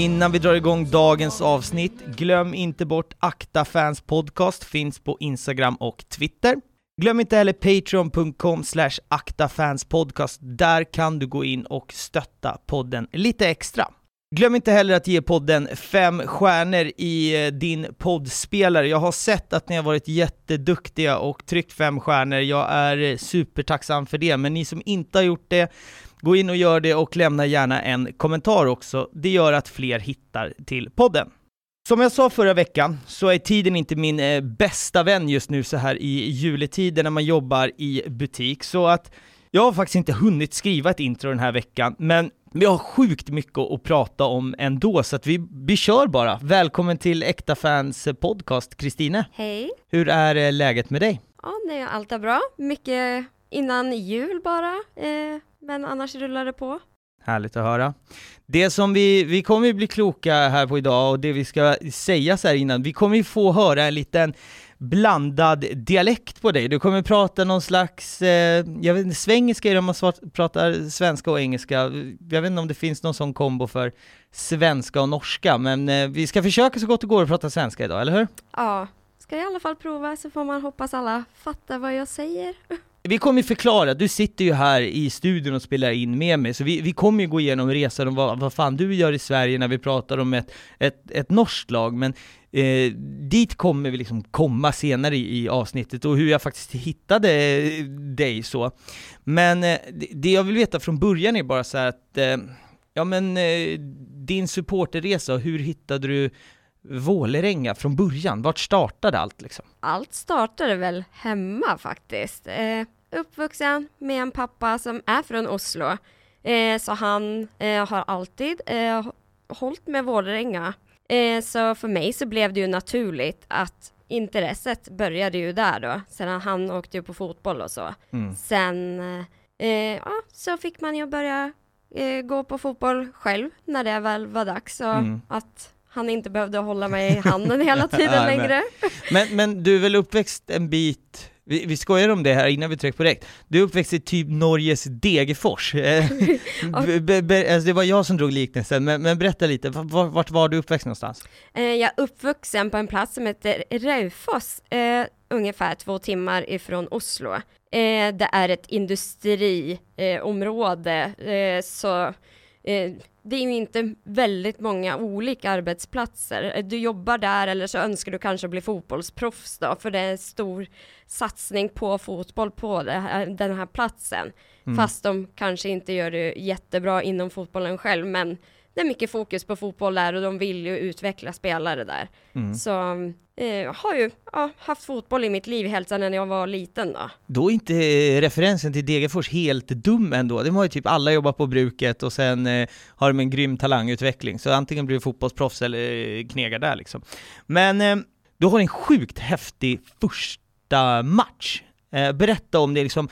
Innan vi drar igång dagens avsnitt, glöm inte bort Akta Fans Podcast, finns på Instagram och Twitter. Glöm inte heller patreon.com slash aktafanspodcast, där kan du gå in och stötta podden lite extra. Glöm inte heller att ge podden fem stjärnor i eh, din poddspelare. Jag har sett att ni har varit jätteduktiga och tryckt fem stjärnor. Jag är eh, supertacksam för det, men ni som inte har gjort det, gå in och gör det och lämna gärna en kommentar också. Det gör att fler hittar till podden. Som jag sa förra veckan så är tiden inte min eh, bästa vän just nu så här i juletiden när man jobbar i butik, så att jag har faktiskt inte hunnit skriva ett intro den här veckan, men vi har sjukt mycket att prata om ändå, så att vi, vi kör bara. Välkommen till Äkta Fans podcast, Kristine. Hej! Hur är eh, läget med dig? Ja, nej, allt är bra. Mycket innan jul bara, eh, men annars rullar det på. Härligt att höra. Det som vi, vi kommer ju bli kloka här på idag och det vi ska säga så här innan, vi kommer ju få höra en liten blandad dialekt på dig. Du kommer prata någon slags, eh, jag vet inte, svengelska är det om man svart, pratar svenska och engelska. Jag vet inte om det finns någon sån kombo för svenska och norska, men eh, vi ska försöka så gott det går att prata svenska idag, eller hur? Ja, ska i alla fall prova så får man hoppas alla fattar vad jag säger. Vi kommer förklara, du sitter ju här i studion och spelar in med mig, så vi, vi kommer ju gå igenom resan och vad, vad fan du gör i Sverige när vi pratar om ett, ett, ett norskt lag, men eh, dit kommer vi liksom komma senare i, i, avsnittet och hur jag faktiskt hittade eh, dig så. Men eh, det, jag vill veta från början är bara så att, eh, ja men eh, din supporterresa, hur hittade du Vålerenga från början? Vart startade allt liksom? Allt startade väl hemma faktiskt. Eh, uppvuxen med en pappa som är från Oslo. Eh, så han eh, har alltid eh, hållit med Vålerenga. Eh, så för mig så blev det ju naturligt att intresset började ju där då. Sen han åkte ju på fotboll och så. Mm. Sen eh, ja, så fick man ju börja gå på fotboll själv när det väl var dags. Och mm. att han inte behövde hålla mig i handen hela tiden längre. Men, men du är väl uppväxt en bit, vi, vi skojar om det här innan vi trycker på direkt, du är uppväxt i typ Norges Degerfors. Eh, alltså det var jag som drog liknelsen, men, men berätta lite, vart, vart var du uppväxt någonstans? Eh, jag är uppvuxen på en plats som heter Raufoss, eh, ungefär två timmar ifrån Oslo. Eh, det är ett industriområde, eh, så Eh, det är ju inte väldigt många olika arbetsplatser. Eh, du jobbar där eller så önskar du kanske bli fotbollsproffs då, för det är en stor satsning på fotboll på här, den här platsen. Mm. Fast de kanske inte gör det jättebra inom fotbollen själv, men det är mycket fokus på fotboll där och de vill ju utveckla spelare där. Mm. Så eh, har ju ja, haft fotboll i mitt liv helt sedan jag var liten då. Då är inte referensen till Degerfors helt dum ändå. De har ju typ alla jobbat på bruket och sen eh, har de en grym talangutveckling. Så antingen blir du fotbollsproffs eller eh, knegar där liksom. Men eh, du har en sjukt häftig första match. Eh, berätta om det liksom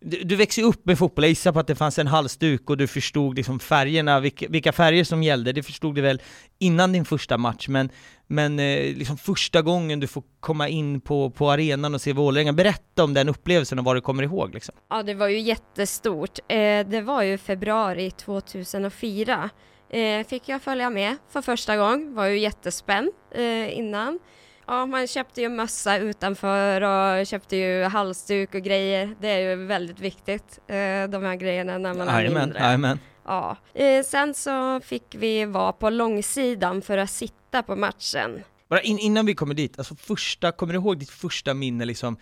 du, du växte upp med fotboll, jag gissar på att det fanns en halsduk och du förstod liksom färgerna, vilka, vilka färger som gällde, det förstod du väl innan din första match, men, men eh, liksom första gången du får komma in på, på arenan och se Vålerenga, berätta om den upplevelsen och vad du kommer ihåg liksom. Ja, det var ju jättestort. Eh, det var ju februari 2004. Eh, fick jag följa med för första gången, var ju jättespänd eh, innan. Ja, man köpte ju mössa utanför och köpte ju halsduk och grejer. Det är ju väldigt viktigt, eh, de här grejerna när man är amen, mindre. Amen. Ja. Eh, sen så fick vi vara på långsidan för att sitta på matchen. Bara in, innan vi kommer dit, alltså första, kommer du ihåg ditt första minne liksom?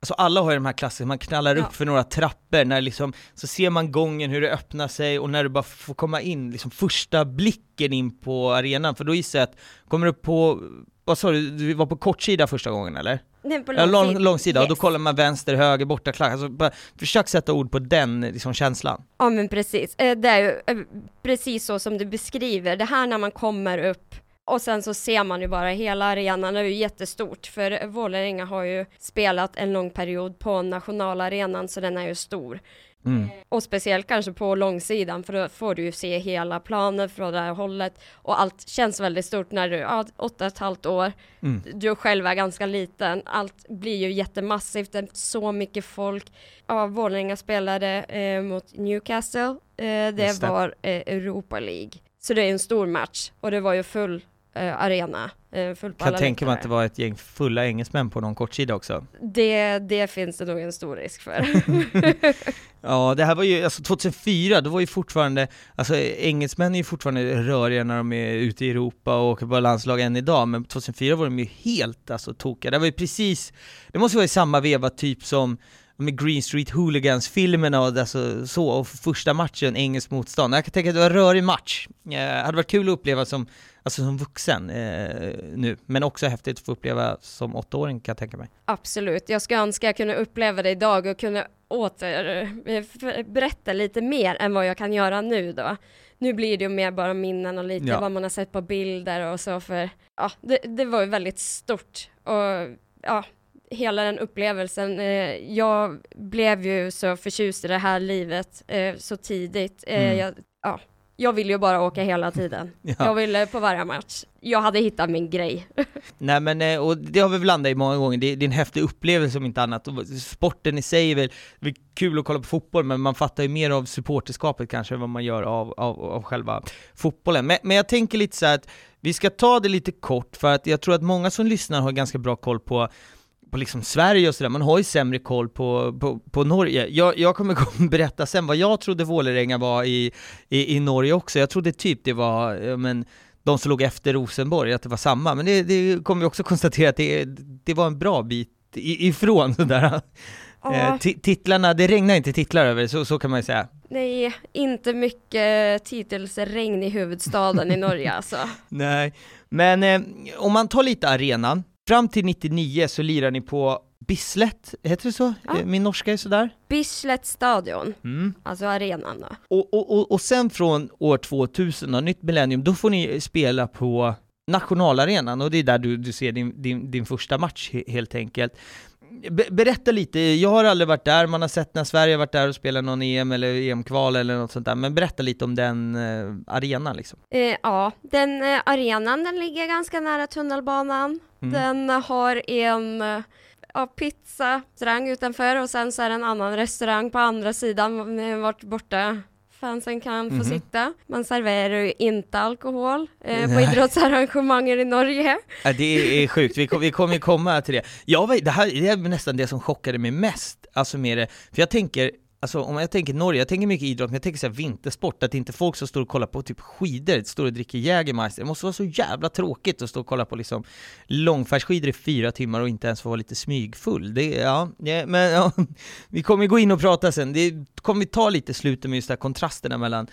Alltså alla har ju de här klasserna, man knallar ja. upp för några trappor, när liksom, så ser man gången hur det öppnar sig och när du bara får komma in, liksom första blicken in på arenan, för då gissar jag att, kommer du på vad sa du, du var på kortsida första gången eller? Nej, på lång, ja, lång, lång sida, yes. och då kollar man vänster, höger, borta, klack. Alltså, bara, försök sätta ord på den liksom, känslan. Ja men precis, eh, det är ju eh, precis så som du beskriver, det här när man kommer upp och sen så ser man ju bara hela arenan, det är ju jättestort, för Vålerenga har ju spelat en lång period på nationalarenan, så den är ju stor. Mm. Och speciellt kanske på långsidan för då får du ju se hela planen från det här hållet och allt känns väldigt stort när du är åtta och ett halvt år. Mm. Du själv är ganska liten. Allt blir ju jättemassivt. Det är så mycket folk. Ja, Vålerenga spelade eh, mot Newcastle. Eh, det var eh, Europa League. Så det är en stor match och det var ju full arena. Eh, full Kan tänka mig att det var ett gäng fulla engelsmän på någon kortsida också. det, det finns det nog en stor risk för. Ja, det här var ju, alltså 2004, då var ju fortfarande, alltså engelsmän är ju fortfarande röriga när de är ute i Europa och åker på landslag än idag, men 2004 var de ju helt alltså tokiga. Det var ju precis, det måste vara i samma veva typ som med Green Street Hooligans-filmerna och alltså så, och första matchen, engelsk motstånd. Jag kan tänka att det var en rörig match. Eh, hade varit kul att uppleva som, alltså som vuxen eh, nu, men också häftigt att få uppleva som åttaåring kan jag tänka mig. Absolut, jag ska önska jag kunde uppleva det idag och kunna åter eh, lite mer än vad jag kan göra nu då. Nu blir det ju mer bara minnen och lite Ja. vad man har sett på bilder och så för ja, det, det var ju väldigt stort och ja, hela den upplevelsen. Eh, jag blev ju så förtjust i det här livet eh, så tidigt. Mm. jag, ja, jag ville ju bara åka hela tiden. Ja. Jag ville på varje match. Jag hade hittat min grej. Nej men, eh, och det har vi väl landat i många gånger, det, det är en häftig upplevelse om inte annat. Sporten i sig är väl, det är kul att kolla på fotboll, men man fattar ju mer av supporterskapet kanske än vad man gör av, av, av själva fotbollen. Men, men jag tänker lite så här att vi ska ta det lite kort, för att jag tror att många som lyssnar har ganska bra koll på på liksom Sverige och sådär, man har ju sämre koll på, på, på Norge. Jag, jag kommer berätta sen vad jag trodde Vålerenga var i, i, i Norge också. Jag trodde typ det var, men, de som låg efter Rosenborg, att det var samma, men det, det kommer vi också konstatera att det, det var en bra bit ifrån sådär. Ja. Eh, ti- titlarna, det regnar inte titlar över, så, så kan man ju säga. Nej, inte mycket titelsregn i huvudstaden i Norge alltså. Nej, men eh, om man tar lite arenan, fram till 99 så lirar ni på Bislett, heter det så? Ja. Eh, Min norska är sådär. Bislett stadion, Mm. alltså arenan då. Och, och, och, och sen från år 2000, då, nytt millennium, då får ni spela på nationalarenan och det är där du, du ser din, din, din första match he, helt enkelt. Be, berätta lite, jag har aldrig varit där, man har sett när Sverige har varit där och spelat någon EM eller EM-kval eller något sånt där, men berätta lite om den eh, arenan liksom. Eh, ja, den eh, arenan den ligger ganska nära tunnelbanan. Mm. Den har en ja, pizzarestaurang utanför och sen så är det en annan restaurang på andra sidan eh, vart borta fansen kan få Mhm. sitta. Man serverar ju inte alkohol eh, på idrottsarrangemangen i Norge. Ja, det är sjukt, vi, kom, vi kommer komma till det. Jag det här det är nästan det som chockade mig mest, alltså med det, för jag tänker, alltså om jag tänker Norge, jag tänker mycket idrott, men jag tänker så här vintersport, att det inte är folk som står och kollar på typ skidor, står och dricker Jägermeister, det måste vara så jävla tråkigt att stå och kolla på liksom långfärdsskidor i fyra timmar och inte ens få vara lite smygfull. Det, ja, men ja, vi kommer gå in och prata sen, det kommer vi ta lite slutet med just de här kontrasterna mellan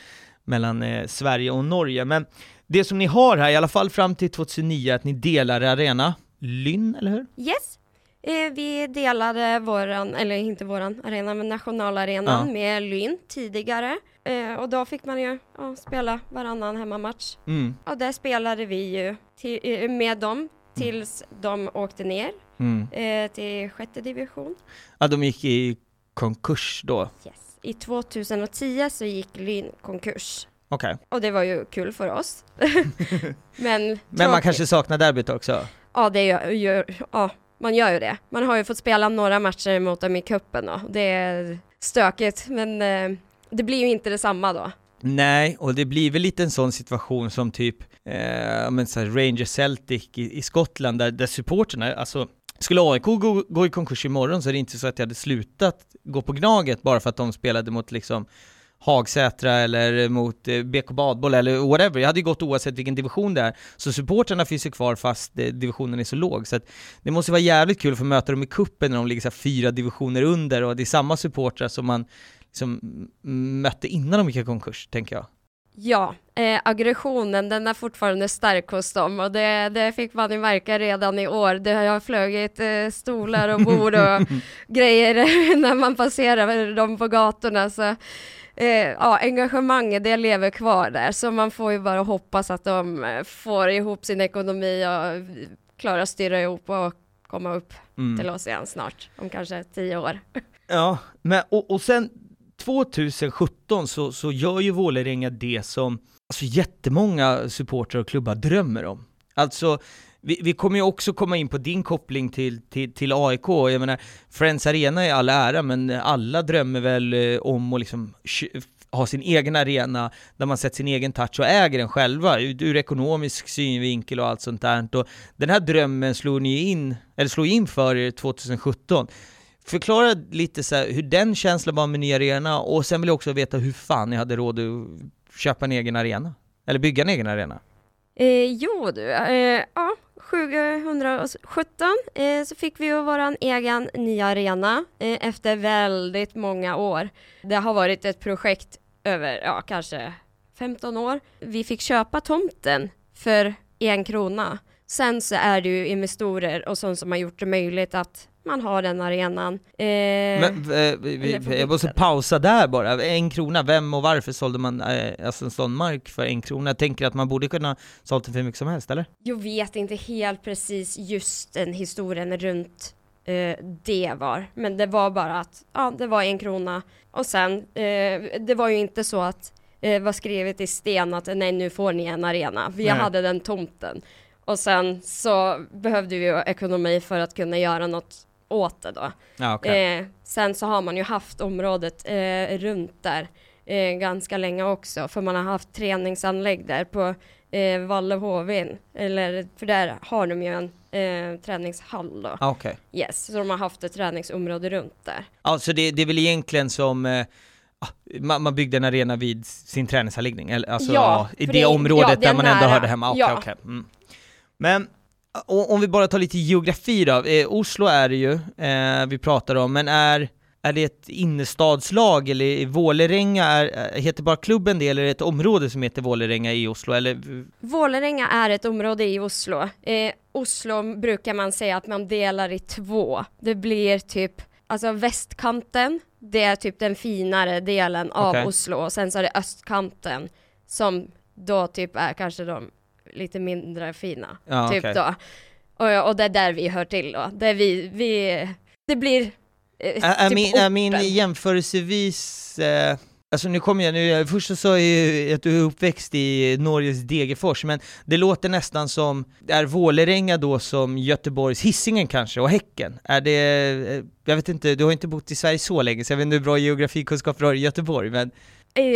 mellan eh, Sverige och Norge, men det som ni har här, i alla fall fram till 2009, att ni delar arena, Lynn, eller hur? Yes. Eh, vi delade våran, eller inte våran arena, men nationalarenan Ja. med Lyn tidigare. Eh, och då fick man ju ja, spela varannan hemmamatch. Mm. Och där spelade vi ju till, eh, med dem tills de åkte ner Mm. eh, till sjätte division. Ja, de gick i konkurs då. Yes. I 2010 så gick Lyn konkurs. Okej. Och det var ju kul för oss. men Men man kanske saknar derbyt också? Ja, det gör, gör, ja, man gör ju det. Man har ju fått spela några matcher mot dem i cupen då. Det är stökigt, men eh, det blir ju inte detsamma då. Nej, och det blir väl lite en sån situation som typ, eh, men så här Rangers Celtic i, i Skottland, där, där supporterna, alltså skulle AIK gå, gå i konkurs imorgon så är det inte så att jag hade slutat gå på Gnaget bara för att de spelade mot liksom Hagsätra eller mot eh, BK Badboll eller whatever. Jag hade ju gått oavsett vilken division det är. Så supporterna finns ju kvar fast eh, divisionen är så låg. Så det måste vara jävligt kul att få möta dem i kuppen när de ligger så fyra divisioner under och det är samma supportrar som man liksom mötte innan de gick i konkurs, tänker jag. Ja, eh, aggressionen den är fortfarande stark hos dem och det, det fick man ju märka redan i år. Det har flugit eh, stolar och bord och grejer när man passerar dem på gatorna. Så, eh, ja, engagemanget det lever kvar där så man får ju bara hoppas att de eh, får ihop sin ekonomi och klarar att styra ihop och komma upp Mm. till oss igen snart, om kanske tio år. Ja, men och, och sen 2017 så, så gör ju Vålerenga det som alltså jättemånga supportrar och klubbar drömmer om. Alltså, vi, vi kommer ju också komma in på din koppling till, till, till AIK, jag menar, Friends Arena är all ära, men alla drömmer väl eh, om att liksom ha sin egen arena där man sätter sin egen touch och äger den själva ur, ur ekonomisk synvinkel och allt sånt där. Och den här drömmen slog ni in, eller slog in för er 2017. Förklara lite så här, hur den känslan var med ny arena och sen vill jag också veta hur fan ni hade råd att köpa en egen arena. Eller bygga en egen arena. Eh, jo du, eh, ja, 2017 eh, så fick vi ju vår egen nya arena eh, efter väldigt många år. Det har varit ett projekt över, ja kanske 15 år. Vi fick köpa tomten för en krona. Sen så är det ju investorer och sånt som har gjort det möjligt att man har den arenan. Eh, Men, eh, vi, vi, jag måste pausa där bara, en krona, vem och varför sålde man eh, alltså en sån mark för en krona? Jag tänker att man borde kunna sålt den för hur mycket som helst, eller? Jag vet inte helt precis just den historien runt eh, det var, men det var bara att, ja, det var en krona. Och sen, eh, det var ju inte så att eh, var skrivet i sten att nej, nu får ni en arena. Vi Nej. hade den tomten. Och sen så behövde vi ju ekonomi för att kunna göra något åt det då. Ja, okej. Eh, sen så har man ju haft området eh, runt där eh, ganska länge också, för man har haft träningsanlägg där på eh, Vallehovin, eller för där har de ju en eh, träningshall då. Ja, okej. Yes, så de har haft ett träningsområde runt där. Ja, så det, det är väl egentligen som eh, ah, man, man byggde en arena vid sin träningsanläggning, eller alltså Ja, i det, det- området ja, det där är man ändå hörde hemma. Okej, Ja. okej. Mm. Men om vi bara tar lite geografi då, eh, Oslo är det ju eh, vi pratar om, men är är det ett innerstadslag eller i Vålerenga, är, eh, heter bara klubben det eller är det ett område som heter Vålerenga i Oslo? Eller, Vålerenga är ett område i Oslo. Eh, Oslo brukar man säga att man delar i två. Det blir typ, alltså västkanten, det är typ den finare delen av Okej. Oslo och sen så är det östkanten som då typ är kanske de lite mindre fina. ja, typ okej. då. Och, och det är där vi hör till då. Där vi, vi, det blir eh, Är, typ min, är min jämförelsevis, eh, alltså nu kommer jag nu, först så sa jag ju att du är uppväxt i Norges Degerfors, men det låter nästan som, är Vålerenga då som Göteborgs Hisingen kanske, och Häcken? Är det, eh, jag vet inte, du har inte bott i Sverige så länge, så jag vet inte hur bra geografikunskap du har i Göteborg, men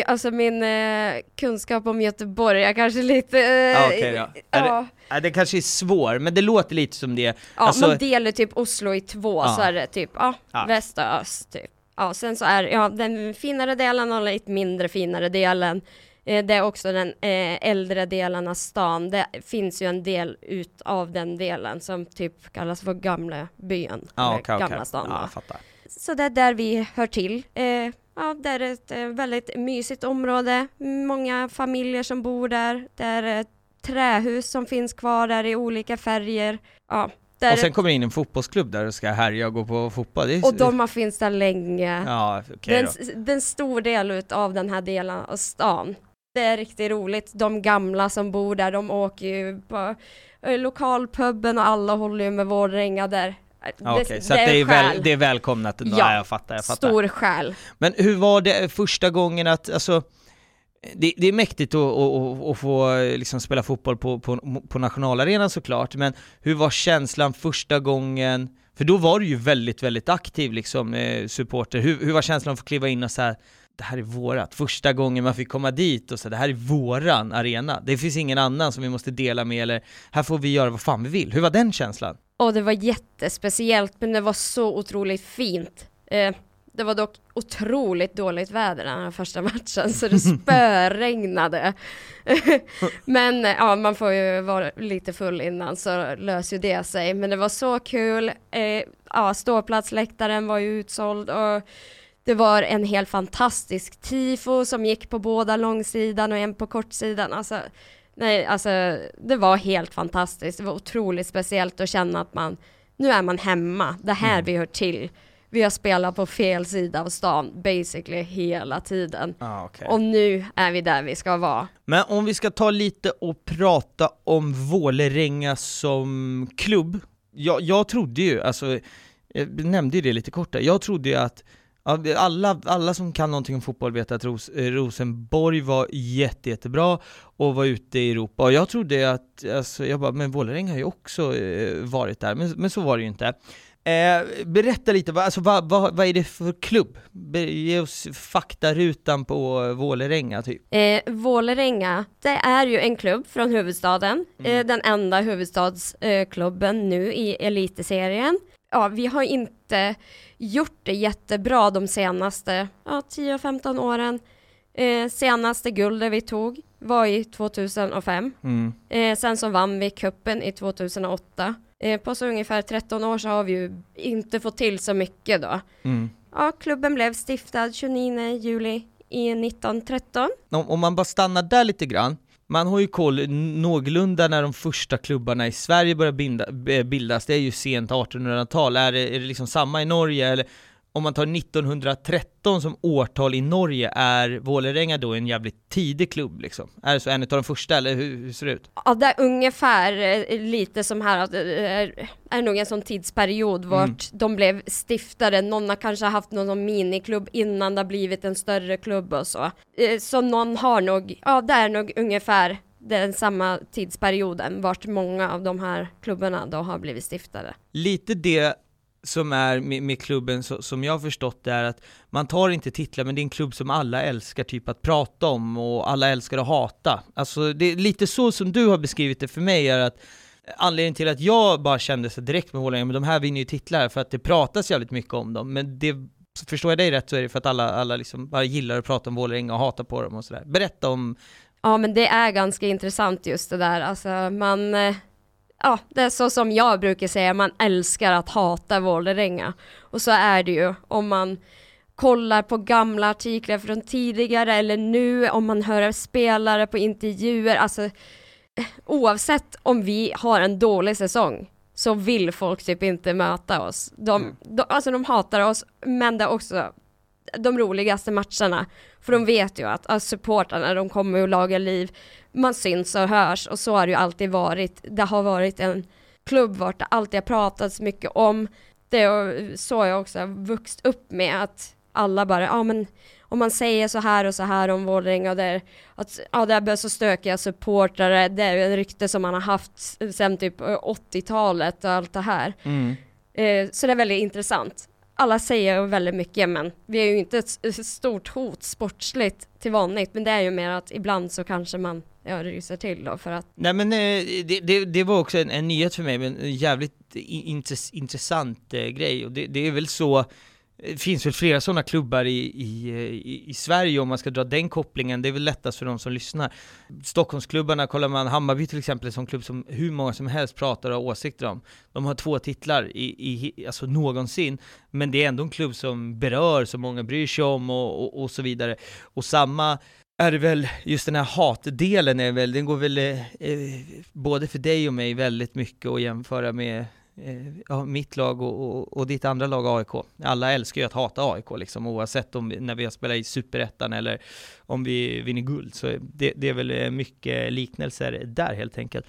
Alltså min eh, kunskap om Göteborg är kanske lite... Eh, Ja, okej då. Är det- ja. det kanske är svår, men det låter lite som det. Ja, Alltså- man delar typ Oslo i två, Ja. så är det typ ja, Ja. väst och öst typ. Ja, sen så är ja, den finare delen och lite mindre finare delen. Eh, det är också den eh, äldre delen av stan. Det finns ju en del ut av den delen som typ kallas för gamla byn. Ja, okej, okej. gamla stan. Ja, då. jag fattar. Så det är där vi hör till. Ja, det är ett eh, väldigt mysigt område. Många familjer som bor där. Det är ett trähus som finns kvar där i olika färger. Ja, Och sen kommer det in en fotbollsklubb där och ska härja och gå på fotboll. Det är, och de har finns där länge. Ja, den, då. den stor del av den här delen av stan. Det är riktigt roligt. De gamla som bor där, de åker ju på eh, lokalpubben och alla håller ju med Vålerenga där. Okej, så att det är, själ. väl, det är välkomnat Ja. ja, jag fattar, jag fattar. Stor själ. Men hur var det första gången att, alltså, det, det är mäktigt att, att, att, få liksom spela fotboll på, på, på nationalarenan såklart, men hur var känslan första gången, för då var du ju väldigt, väldigt aktiv liksom, eh, supporter, hur, hur var känslan att få kliva in och så här, det här är vårat, första gången man fick komma dit och så det här är våran arena, det finns ingen annan som vi måste dela med eller här får vi göra vad fan vi vill, hur var den känslan? Och det var jättespeciellt, men det var så otroligt fint. Eh, det var dock otroligt dåligt väder den här första matchen, så det spöregnade. men eh, ja, man får ju vara lite full innan så löser ju det sig. Men det var så kul. Eh, ja, ståplatsläktaren var ju utsåld och det var en helt fantastisk tifo som gick på båda långsidan och en på kortsidan. Alltså, nej, alltså det var helt fantastiskt. Det var otroligt speciellt att känna att man, nu är man hemma. Det här Mm. vi hör till. Vi har spelat på fel sida av stan basically hela tiden. Ah, okay. Och nu är vi där vi ska vara. Men om vi ska ta lite och prata om Vålerenga som klubb. Jag, jag trodde ju, alltså, jag nämnde ju det lite kort där, jag trodde ju att alla, alla som kan någonting om fotboll vet att Ros, eh, Rosenborg var jätte, jättebra och var ute i Europa, och jag trodde att, alltså, jag bara, men Vålerenga har ju också eh, varit där, men, men så var det ju inte. Eh, berätta lite, vad, alltså, vad, vad, vad är det för klubb? Ge oss faktarutan på Vålerenga typ. Eh, Vålerenga, det är ju en klubb från huvudstaden. Eh, den enda huvudstadsklubben eh, nu i elitserien. Ja, vi har inte gjort det jättebra de senaste ja, 10-15 åren. Eh, senaste guldet vi tog var i 2005. Mm. Eh, sen så vann vi kuppen i 2008. Eh, på så ungefär 13 år så har vi ju inte fått till så mycket då. Mm. Ja, klubben blev stiftad 29 juli i 1913. Om, om man bara stannar där lite grann, man har ju koll någorlunda när de första klubbarna i Sverige börjar binda, eh, bildas, det är ju sent 1800-tal, är det, är det liksom samma i Norge eller om man tar 1913 som årtal i Norge, är Vålerenga då en jävligt tidig klubb liksom? Är det så, en av de första eller hur, hur ser det ut? Ja, det är ungefär eh, lite som här att det är, är nog en sån tidsperiod vart de blev stiftade. Någon har kanske haft någon sån miniklubb innan det har blivit en större klubb och så. Eh, Så någon har nog, ja det är nog ungefär den samma tidsperioden vart många av de här klubbarna då har blivit stiftade. Lite det som är med, med klubben så, som jag har förstått det är att man tar inte titlar men det är en klubb som alla älskar typ att prata om och alla älskar att hata. Alltså det är lite så som du har beskrivit det för mig är att anledningen till att jag bara kände så direkt med Vålerenga, men de här vinner ju titlar för att det pratas jävligt mycket om dem, men det Förstår jag dig rätt så är det för att alla, alla liksom bara gillar att prata om Vålerenga och hatar på dem och sådär. Berätta om, Ja men det är ganska intressant just det där, alltså man eh, Ja, det är så som jag brukar säga, man älskar att hata Vålerenga. Och så är det ju om man kollar på gamla artiklar från tidigare eller nu, om man hör spelare på intervjuer, alltså eh, oavsett om vi har en dålig säsong så vill folk typ inte möta oss. De, de, alltså de hatar oss, men det är också de roligaste matcherna. För de vet ju att, att supportrarna, de kommer och lagar liv. Man syns och hörs och så har det ju alltid varit. Det har varit en klubb vart det alltid har pratats mycket om. Det är så jag också har vuxit upp med att alla bara, ja men om man säger så här och så här om Vålerenga och det är, att ja, det är så stökiga supportrare, det är ju en rykte som man har haft sedan typ 80-talet och allt det här. Eh, så det är väldigt intressant. Alla säger väldigt mycket men vi är ju inte ett stort hot sportsligt till vanligt men det är ju mer att ibland så kanske man jag ryser till då för att Nej men eh, det, det, det var också en, en nyhet för mig, men en jävligt intress, intressant eh, grej och det, det är väl så det finns väl flera sådana klubbar i, i, i Sverige om man ska dra den kopplingen, det är väl lättast för de som lyssnar. Stockholmsklubbarna, kollar man Hammarby till exempel, som klubb som hur många som helst pratar och har åsikter om. De har två titlar i, i, alltså någonsin, men det är ändå en klubb som berör, som många bryr sig om och, och, och så vidare. Och samma är det väl, just den här hatdelen är väl, den går väl eh, eh både för dig och mig väldigt mycket att jämföra med eh, ja, mitt lag och, och, och ditt andra lag AIK. Alla älskar ju att hata AIK liksom, oavsett om vi, när vi har spelat i Superettan eller om vi vinner guld. Så det, det är väl eh, mycket liknelser där helt enkelt.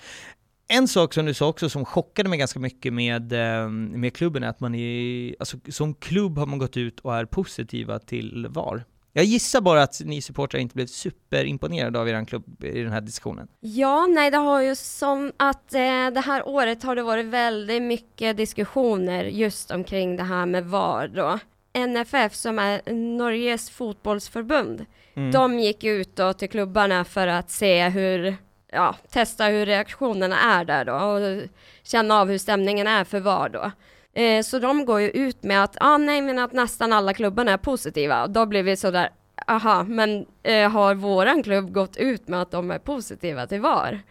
En sak som du sa också som chockade mig ganska mycket med, med klubben är att man är, alltså som klubb har man gått ut och är positiva till VAR. Jag gissar bara att ni supportrar inte blev superimponerade av er klubb i den här diskussionen. Ja, nej det har ju som att eh, det här året har det varit väldigt mycket diskussioner just omkring det här med VAR då. NFF som är Norges fotbollsförbund, Mm. de gick ut då till klubbarna för att se hur, ja, testa hur reaktionerna är där då och känna av hur stämningen är för VAR då. Eh, så de går ju ut med att, ah, nej men att nästan alla klubbarna är positiva och då blir vi sådär, aha, men eh, har våran klubb gått ut med att de är positiva till VAR?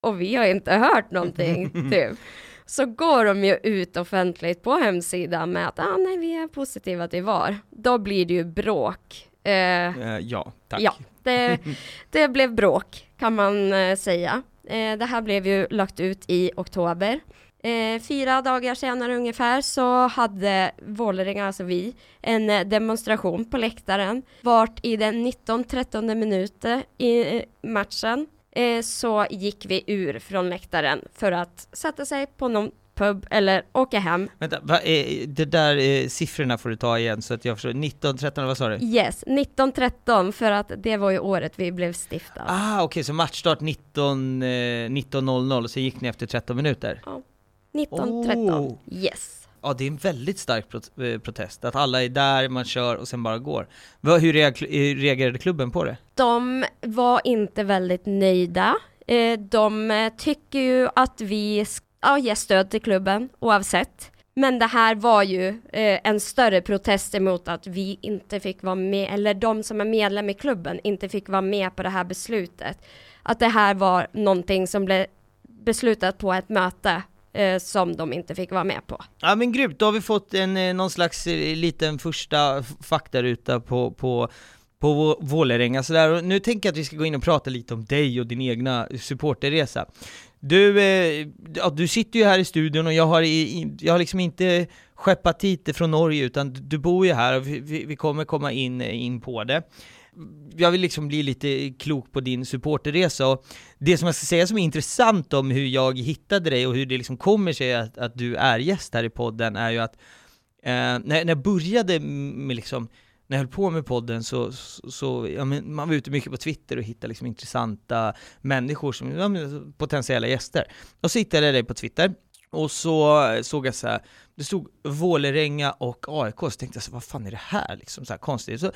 Och vi har inte hört någonting, typ. Så går de ju ut offentligt på hemsidan med att, ah, nej vi är positiva till VAR. Då blir det ju bråk. Eh, Eh, ja, tack. Ja, det, det blev bråk kan man eh, säga. Det här blev ju lagt ut i oktober. Eh, fyra dagar senare ungefär så hade Vålerenga, alltså vi, en eh, demonstration på läktaren. Vart i den 19-13 minuten i eh, matchen eh, så gick vi ur från läktaren för att sätta sig på någon pub eller åka hem. Vänta, va, eh, det där eh, siffrorna får du ta igen så att jag förstår. 19, 13, vad sa du? Yes, 1913 för att det var ju året vi blev stiftade. Ah, okej, så matchstart 19, eh, 19.00 och så gick ni efter 13 minuter? 1913. Oh. Yes. ja, det är en väldigt stark eh, protest, att alla är där, man kör och sen bara går. Hur eh, reagerade klubben på det? De var inte väldigt nöjda. Eh, De tycker ju att vi ja, ger stöd till klubben oavsett. Men det här var ju eh, en större protest emot att vi inte fick vara med, eller de som är medlem i klubben inte fick vara med på det här beslutet. Att det här var någonting som blev beslutat på ett möte eh, som de inte fick vara med på. Ja men grymt, då har vi fått en, eh, någon slags eh, liten första faktaruta på, på, på Vålerenga sådär. Och nu tänker jag att vi ska gå in och prata lite om dig och din egna supporterresa. Du, eh, ja, du sitter ju här i studion och jag har, i, i, jag har liksom inte skeppat hit det från Norge utan du- du bor ju här och vi, vi, vi kommer komma in, eh, in på det. Jag vill liksom bli lite klok på din supporterresa och det som jag ska säga som är intressant om hur jag hittade dig och hur det liksom kommer sig att, att du är gäst här i podden är ju att eh, när, när jag började med liksom när jag höll på med podden så, så, så ja, men man var ute mycket på Twitter och hittade liksom intressanta människor som ja, men potentiella gäster. Och så hittade jag dig på Twitter och så såg jag så här, det stod Vålerenga och AIK, så tänkte jag så vad fan är det här liksom, så här konstigt. Så,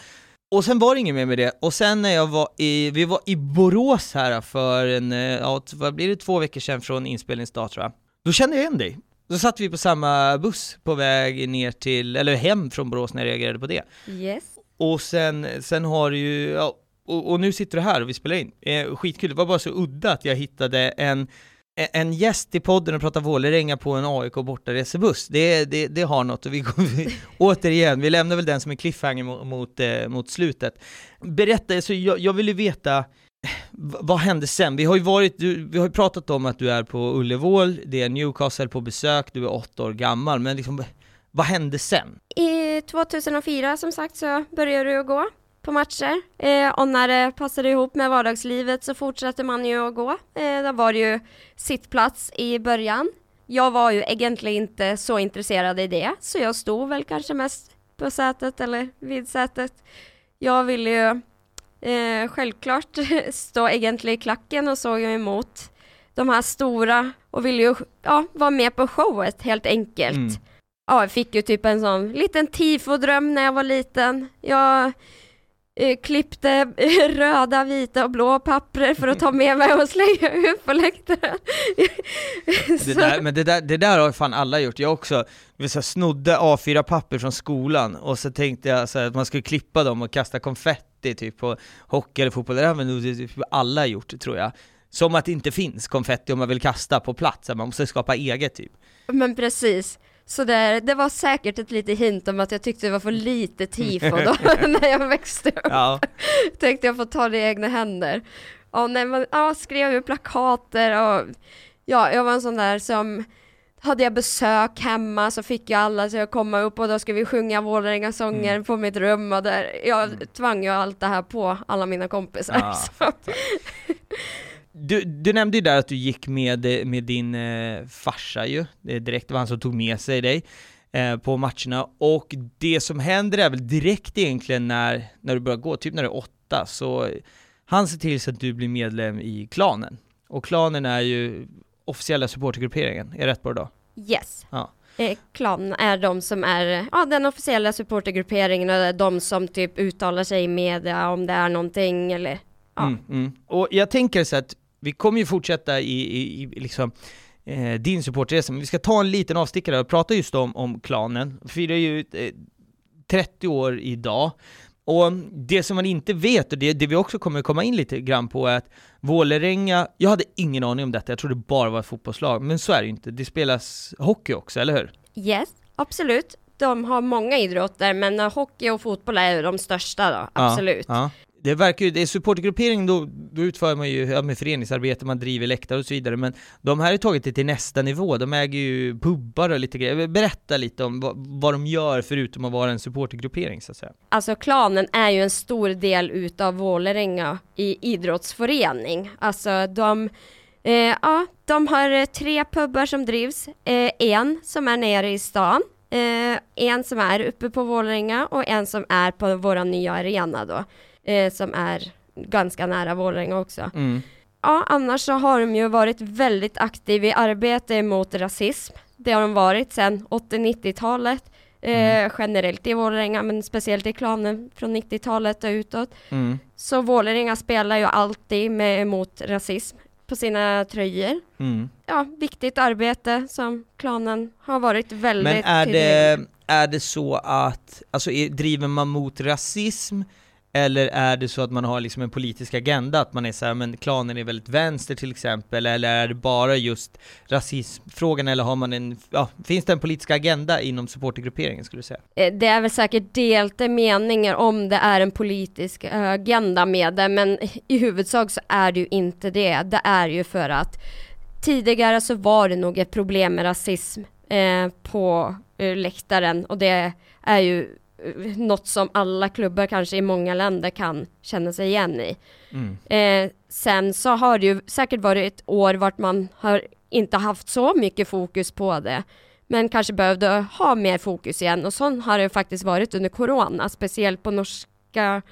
och sen var det inget mer med det, och sen när jag var i, vi var i Borås här för en, eh, ja, vad blir det, två veckor sedan från inspelningsdag tror jag. Då kände jag igen dig. Då satt vi på samma buss på väg ner till, eller hem från Borås när jag reagerade på det. Yes. Och sen, sen har du ju, ja, och, och nu sitter du här och vi spelar in. Eh, skitkul, det var bara så udda att jag hittade en, en gäst i podden och pratar Vålerenga på en AIK bortaresebuss. Det, det, det har något och vi, vi återigen, vi lämnar väl den som en cliffhanger mot, mot, eh, mot slutet. Berätta, så jag, jag vill ju veta, vad hände sen? Vi har ju varit, du, vi har pratat om att du är på Ullevål, det är Newcastle på besök, du är åtta år gammal, men liksom, vad hände sen? I 2004 som sagt så började du att gå på matcher eh, och när det passade ihop med vardagslivet så fortsatte man ju att gå. Eh, då var det ju sittplats i början. Jag var ju egentligen inte så intresserad i det så jag stod väl kanske mest på sätet eller vid sätet. Jag ville ju eh, självklart stå egentligen i klacken och såg ju emot de här stora och ville ju ja, vara med på showet helt enkelt. Mm. Ja, jag fick ju typ en sån liten tifodröm när jag var liten. Jag klippte röda, vita och blå papper för att ta med mig och slänga ut på läktaren. Det där, men det där, det där har fan alla gjort, jag också, säga, snodde A4-papper från skolan och så tänkte jag så här, att man skulle klippa dem och kasta konfetti typ på hockey eller fotboll, det där har nog typ alla gjort tror jag. Som att det inte finns konfetti om man vill kasta på plats, man måste skapa eget typ. Men precis. Så där, det var säkert ett litet hint om att jag tyckte det var för lite tifo då när jag växte upp. Ja, Tänkte jag få ta det i egna händer. Ja, nej, men, ja, skrev ju plakater och ja, jag var en sån där som hade jag besök hemma så fick jag alla att komma upp och då skulle vi sjunga Vålerenga-sånger Mm. på mitt rum och där, jag tvang ju allt det här på alla mina kompisar. Ja, så. Du, du nämnde ju där att du gick med, med din eh, farsa ju, det är direkt, det var han som tog med sig dig eh, på matcherna, och det som händer är väl direkt egentligen när, när du börjar gå, typ när du är åtta, så han ser till så att du blir medlem i klanen. Och klanen är ju officiella supportergrupperingen, är jag rätt på det då? Yes. Ja. Eh, Klan är de som är ja, den officiella supportergrupperingen och de som typ uttalar sig i media om det är någonting eller ja. Mm, mm. Och jag tänker så att vi kommer ju fortsätta i, i, i liksom eh, din supportresa, men vi ska ta en liten avstickare och prata just om, om klanen. Vi firar ju eh, 30 år idag. Och det som man inte vet, och det, det vi också kommer komma in lite grann på, är att Vålerenga, jag hade ingen aning om detta, jag trodde bara var ett fotbollslag, men så är det ju inte. Det spelas hockey också, eller hur? Yes, absolut. De har många idrotter, men hockey och fotboll är de största då, absolut. Ja, ja. Det verkar ju, det är supportergruppering då, då utför man ju ja, med föreningsarbete, man driver läktare och så vidare, men de här har tagit det till nästa nivå, de äger ju pubbar och lite grejer. Berätta lite om vad, vad de gör förutom att vara en supportergruppering så att säga. Alltså klanen är ju en stor del utav Vålerenga i idrottsförening. Alltså de, eh, ja, de har eh, tre pubbar som drivs. Eh, en som är nere i stan, eh, en som är uppe på Vålerenga och en som är på våra nya arena då, eh, som är ganska nära Vålerenga också. Mm. Ja, annars så har de ju varit väldigt aktiva i arbete mot rasism. det har de varit sedan 80-90-talet. Eh, Mm. generellt i Vålerenga, men speciellt i klanen från 90-talet och utåt. Mm. Så Vålerenga spelar ju alltid med emot rasism på sina tröjor. Mm. Ja, viktigt arbete som klanen har varit väldigt Men är tydlig det, är det så att, alltså driver man mot rasism eller är det så att man har liksom en politisk agenda, att man är så här, men klanen är väldigt vänster till exempel, eller är det bara just rasismfrågan, eller har man en, ja, finns det en politisk agenda inom supportergrupperingen skulle du säga? Eh, det är väl säkert delte meningar om det är en politisk agenda med det, men i huvudsak så är det ju inte det. Det är ju för att tidigare så var det nog ett problem med rasism eh, på eh, läktaren och det är ju något som alla klubbar kanske i många länder kan känna sig igen i. Mm. Eh, sen så har det ju säkert varit ett år vart man har inte haft så mycket fokus på det. Men kanske behövde ha mer fokus igen och så har det faktiskt varit under Corona, speciellt på norska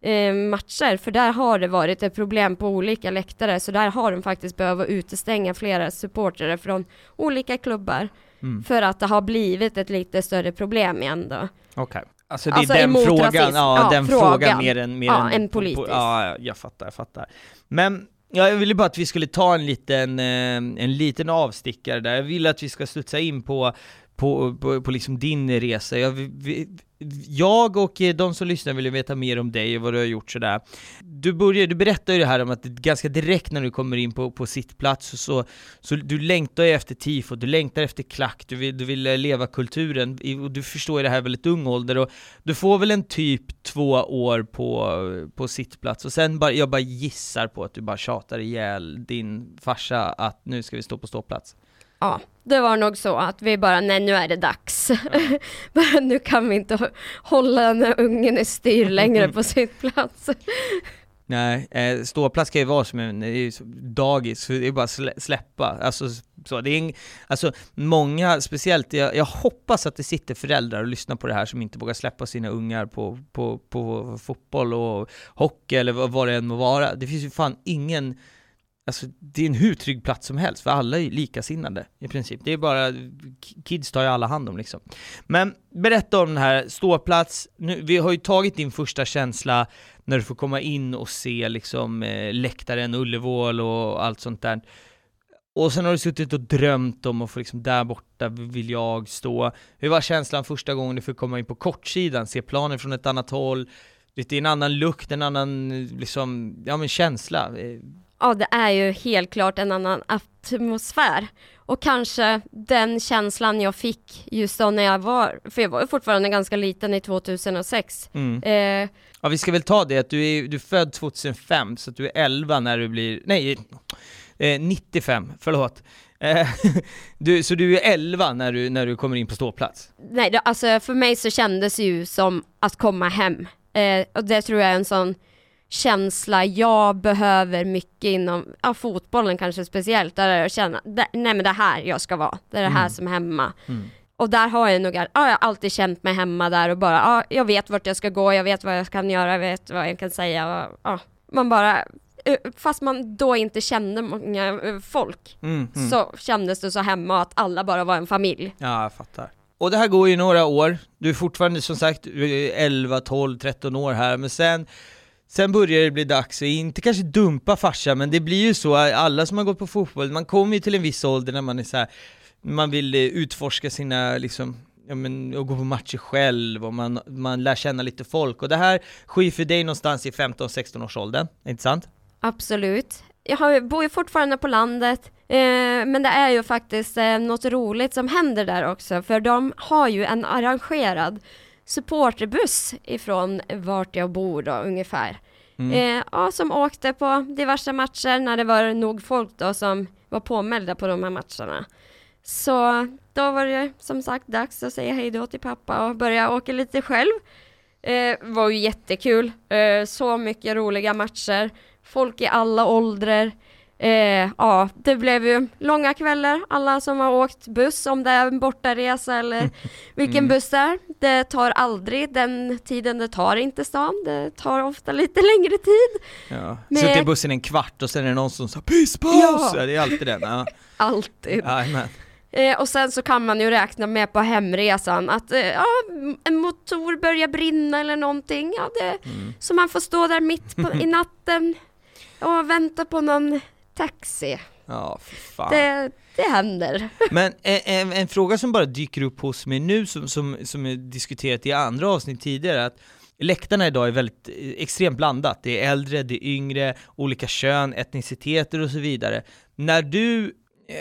eh, matcher, för där har det varit ett problem på olika läktare, så där har de faktiskt behövt utestänga flera supportrar från olika klubbar, Mm. för att det har blivit ett lite större problem igen då. Okej. Alltså det är Alltså den frågan, rasism. ja, Ja, den frågan, frågan. mer än, mer Ja, än en politisk. ja, ja, jag fattar, jag fattar. Men ja, jag ville bara att vi skulle ta en liten, eh, en liten avstickare där, jag vill att vi ska studsa in på på, på, på liksom din resa. Jag, vi, jag och eh, de som lyssnar vill ju veta mer om dig och vad du har gjort sådär. Du, börjar, du berättar ju det här om att ganska direkt när du kommer in på, på sittplats så, så du längtar ju efter tifo, du längtar efter klack, du vill, du vill eh, leva kulturen och du förstår ju det här i väldigt ung ålder och du får väl en typ två år på, på sittplats och sen bara, jag bara gissar på att du bara tjatar ihjäl din farsa att nu ska vi stå på ståplats. Ja, det var nog så att vi bara, nej nu är det dags. bara, nu kan vi inte hålla den här ungen i styr längre på sitt plats. Nej, eh, ståplats kan ju vara som en dagis, det är bara att släppa. Alltså, så, det är en, alltså många, speciellt, jag, jag hoppas att det sitter föräldrar och lyssnar på det här som inte vågar släppa sina ungar på, på, på fotboll och hockey eller vad det än må vara. Det finns ju fan ingen, alltså det är en hur trygg plats som helst, för alla är likasinnade i princip. Det är bara, kids tar ju alla hand om liksom. Men berätta om den här ståplats, nu, vi har ju tagit din första känsla när du får komma in och se liksom eh, läktaren, Ullevål och allt sånt där. Och sen har du suttit och drömt om att få liksom, där borta vill jag stå. Hur var känslan första gången du fick komma in på kortsidan, se planen från ett annat håll? Det är en annan lukt, en annan liksom, ja men känsla. Eh, Ja, det är ju helt klart en annan atmosfär. Och kanske den känslan jag fick just då när jag var, för jag var ju fortfarande ganska liten i 2006. Mm. Eh, Ja vi ska väl ta det att du är, du är född 2005, så att du är 11 när du blir, nej, eh, 95, förlåt. Eh, du, så du är 11 när du, när du kommer in på ståplats? nej, det, alltså för mig så kändes det ju som att komma hem. Eh, och det tror jag är en sån känsla jag behöver mycket inom ja, fotbollen kanske speciellt, där jag känner, där, nej men det här jag ska vara, det är det här Mm. som är hemma. Mm. Och där har jag nog, ja, jag har alltid känt mig hemma där och bara, ja, jag vet vart jag ska gå, jag vet vad jag kan göra, jag vet vad jag kan säga. Och, ja, man bara, eh, fast man då inte kände många eh, folk, Mm, mm. så kändes det så hemma att alla bara var en familj. Ja, jag fattar. Och det här går ju några år, du är fortfarande som sagt du är 11, 12, 13 år här, men sen Sen börjar det bli dags, att inte kanske dumpa farsan, men det blir ju så, alla som har gått på fotboll, man kommer ju till en viss ålder när man är så här, man vill eh, utforska sina, liksom, ja men, och gå på matcher själv, och man, man lär känna lite folk, och det här sker ju för dig någonstans i 15-16 års åldern, inte sant? Absolut. Jag har, bor ju fortfarande på landet, eh, men det är ju faktiskt eh, något roligt som händer där också, för de har ju en arrangerad supporterbuss ifrån vart jag bor då ungefär. Mm. Eh, ja, som åkte på diverse matcher när det var nog folk då som var påmälda på de här matcherna. Så då var det som sagt dags att säga hej då till pappa och börja åka lite själv. Eh, var ju jättekul, eh, så mycket roliga matcher, folk i alla åldrar. Eh, ja, det blev ju långa kvällar, alla som har åkt buss, om det är en bortaresa eller vilken Mm. buss det är. Det tar aldrig den tiden det tar in till stan, det tar ofta lite längre tid. Ja. Men- Suttit i bussen en kvart och sen är det någon som sa 'Pisspaus!' Ja. Ja. det är alltid den, ja. Alltid. Jajamän. Eh, och sen så kan man ju räkna med på hemresan att eh, ja, en motor börjar brinna eller någonting. Ja, det, Mm. Så man får stå där mitt på, i natten och vänta på någon taxi. Ja, för fan. Det, det händer. Men en, en, en fråga som bara dyker upp hos mig nu, som, som, som är diskuterat i andra avsnitt tidigare, att läktarna idag är väldigt eh, extremt blandat. Det är äldre, det är yngre, olika kön, etniciteter och så vidare. När du,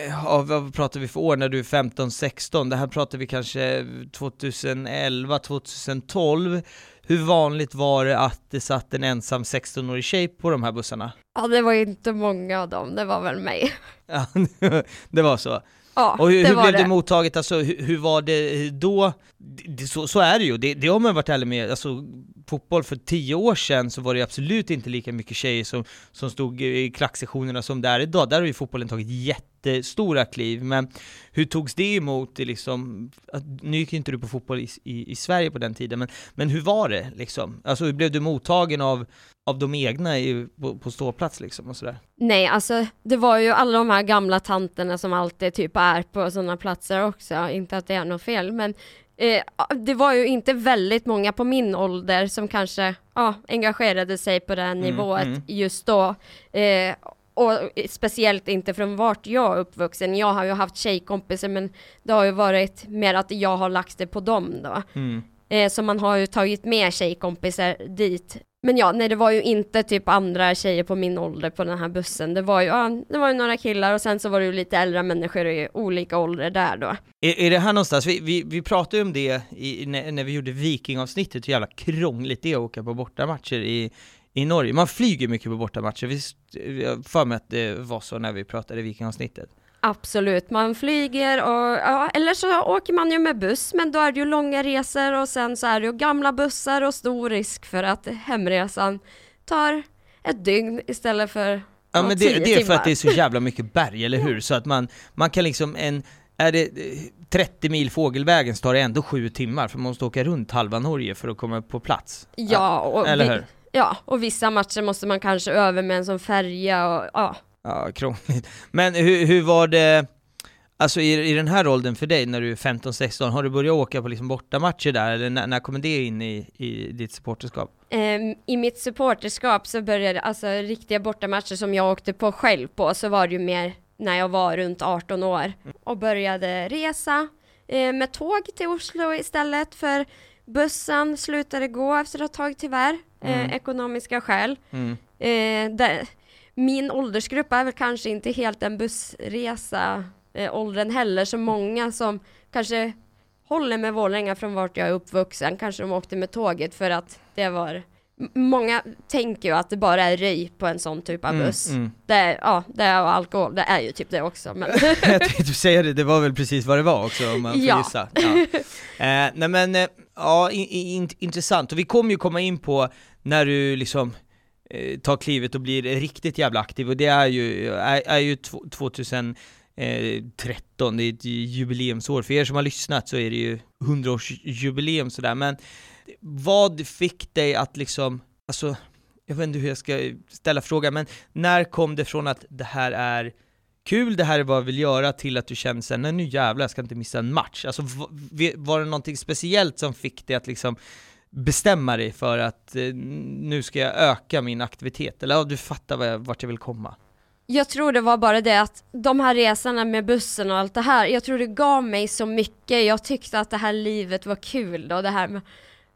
ja, vad pratar vi för år, när du är 15-16, det här pratar vi kanske 2011, 2012. Hur vanligt var det att det satt en ensam 16-årig tjej på de här bussarna? Ja, det var inte många av dem, det var väl mig. Ja, det var så. Ja, Och hur, det hur blev det. det mottaget, alltså hur, hur var det då? Det, så, så är det ju, det, det har man varit ärlig med, alltså fotboll för tio år sedan så var det absolut inte lika mycket tjejer som, som stod i klacksektionerna som det är idag, där har ju fotbollen tagit jättestora kliv, men hur togs det emot liksom, att, nu gick ju inte du på fotboll i, i, i Sverige på den tiden, men, men hur var det liksom? Alltså hur blev du mottagen av, av de egna i, på, på ståplats liksom och sådär? Nej, alltså det var ju alla de här gamla tanterna som alltid typ är på sådana platser också, inte att det är något fel, men eh, det var ju inte väldigt många på min ålder som kanske ja, engagerade sig på det här nivået mm. just då. Eh, och speciellt inte från vart jag är uppvuxen. Jag har ju haft tjejkompisar men det har ju varit mer att jag har lagt det på dem då. Mm. Eh, så man har ju tagit med tjejkompisar dit. Men ja, nej det var ju inte typ andra tjejer på min ålder på den här bussen. Det var ju, ja, det var ju några killar och sen så var det ju lite äldre människor i olika åldrar där då. Är, är det här någonstans, vi, vi, vi pratade ju om det i, när, när vi gjorde vikingavsnittet hur jävla krångligt det är att åka på bortamatcher i, i Norge. Man flyger mycket på bortamatcher, visst, jag har för mig att det var så när vi pratade vikingavsnittet Absolut, man flyger och ja, eller så åker man ju med buss, men då är det ju långa resor och sen så är det ju gamla bussar och stor risk för att hemresan tar ett dygn istället för Ja men det, det är för att det är så jävla mycket berg, eller hur? Så att man, man kan liksom en, är det eh, 30 mil fågelvägen så tar det ändå sju timmar, för man måste åka runt halva Norge för att komma på plats. Ja, och Eller vi- hur? Ja, och vissa matcher måste man kanske över med en sån färja och ja. Ja, krångligt. Men hur, hur var det, alltså i, i den här åldern för dig när du är 15-16, har du börjat åka på liksom bortamatcher där, eller när, när kommer det in i, i ditt supporterskap? Ehm, I mitt supporterskap så började, alltså riktiga bortamatcher som jag åkte på själv på, så var det ju mer när jag var runt 18 år och började resa eh, med tåg till Oslo istället för bussen slutade gå efter ett tag tyvärr, eh, Mm. ekonomiska skäl. Mm. Eh, där, min åldersgrupp är väl kanske inte helt en bussresa eh, åldern heller, så många som kanske håller med Vålerenga från vart jag är uppvuxen, kanske de åkte med tåget för att det var Många tänker ju att det bara är röj på en sån typ av Mm, buss. mm. Det är, ja, det är alkohol, det är ju typ det också. Men Jag tänkte säga det, det var väl precis vad det var också om man får Ja. gissa. Ja. Eh, nej men, eh, ja, in, in, intressant. Och vi kommer ju komma in på när du liksom Eh, tar klivet och blir riktigt jävla aktiv, och det är ju, är, är ju 2013, det är ett jubileumsår. För er som har lyssnat så är det ju 100-årsjubileum sådär, men vad fick dig att liksom, alltså, jag vet inte hur jag ska ställa frågan, men när kom det från att det här är kul, det här är vad jag vill göra, till att du kände sen, nej nu jävlar, jag ska inte missa en match. Alltså var det någonting speciellt som fick dig att liksom bestämma dig för att eh, nu ska jag öka min aktivitet? Eller ja, du fattar vad jag, vart jag vill komma. jag tror det var bara det att de här resorna med bussen och allt det här, jag tror det gav mig så mycket. Jag tyckte att det här livet var kul då, det här med,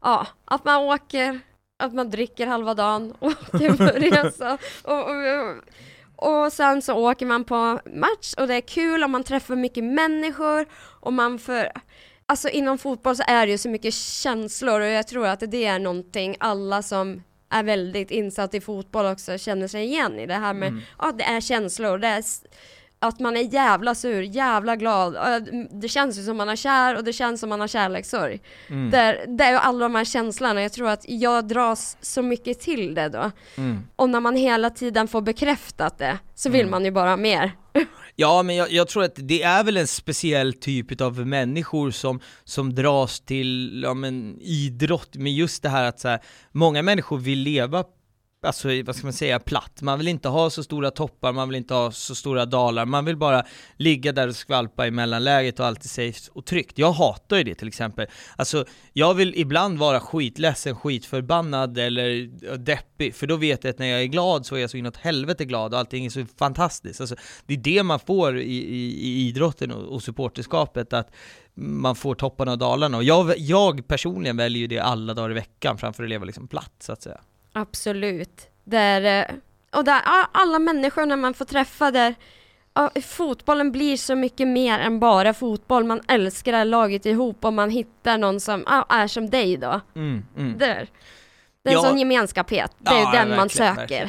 ja, att man åker, att man dricker halva dagen och åker på resa. Och, och, och sen så åker man på match och det är kul och man träffar mycket människor och man får Alltså inom fotboll så är det ju så mycket känslor och jag tror att det är någonting alla som är väldigt insatt i fotboll också känner sig igen i det här med, Mm. ja det är känslor, det är att man är jävla sur, jävla glad, det känns ju som man är kär och det känns som man har kärlekssorg. Mm. Det, det är ju alla de här känslorna, jag tror att jag dras så mycket till det då. Mm. Och när man hela tiden får bekräftat det, så vill Mm. man ju bara mer. Ja, men jag, jag tror att det är väl en speciell typ av människor som, som dras till ja, men, idrott. Med just det här att så här, många människor vill leva alltså vad ska man säga, platt. Man vill inte ha så stora toppar, man vill inte ha så stora dalar, man vill bara ligga där och skvalpa i mellanläget och alltid safe och tryggt. Jag hatar ju det till exempel. Alltså, jag vill ibland vara skitledsen, skitförbannad eller deppig, för då vet jag att när jag är glad så är jag så inåt helvete glad och allting är så fantastiskt. Alltså, det är det man får i, i, i idrotten och, och supporterskapet, att man får topparna och dalarna. Och jag, jag personligen väljer ju det alla dagar i veckan framför att leva liksom platt, så att säga. Absolut. Där, eh, och där alla människor när man får träffa där ja, fotbollen blir så mycket mer än bara fotboll. Man älskar det här laget ihop och man hittar någon som ja, är som dig då. Mm, mm. Där. Det är en Ja. sån gemenskaphet. Det är Ja, den man verkligen, söker. verkligen.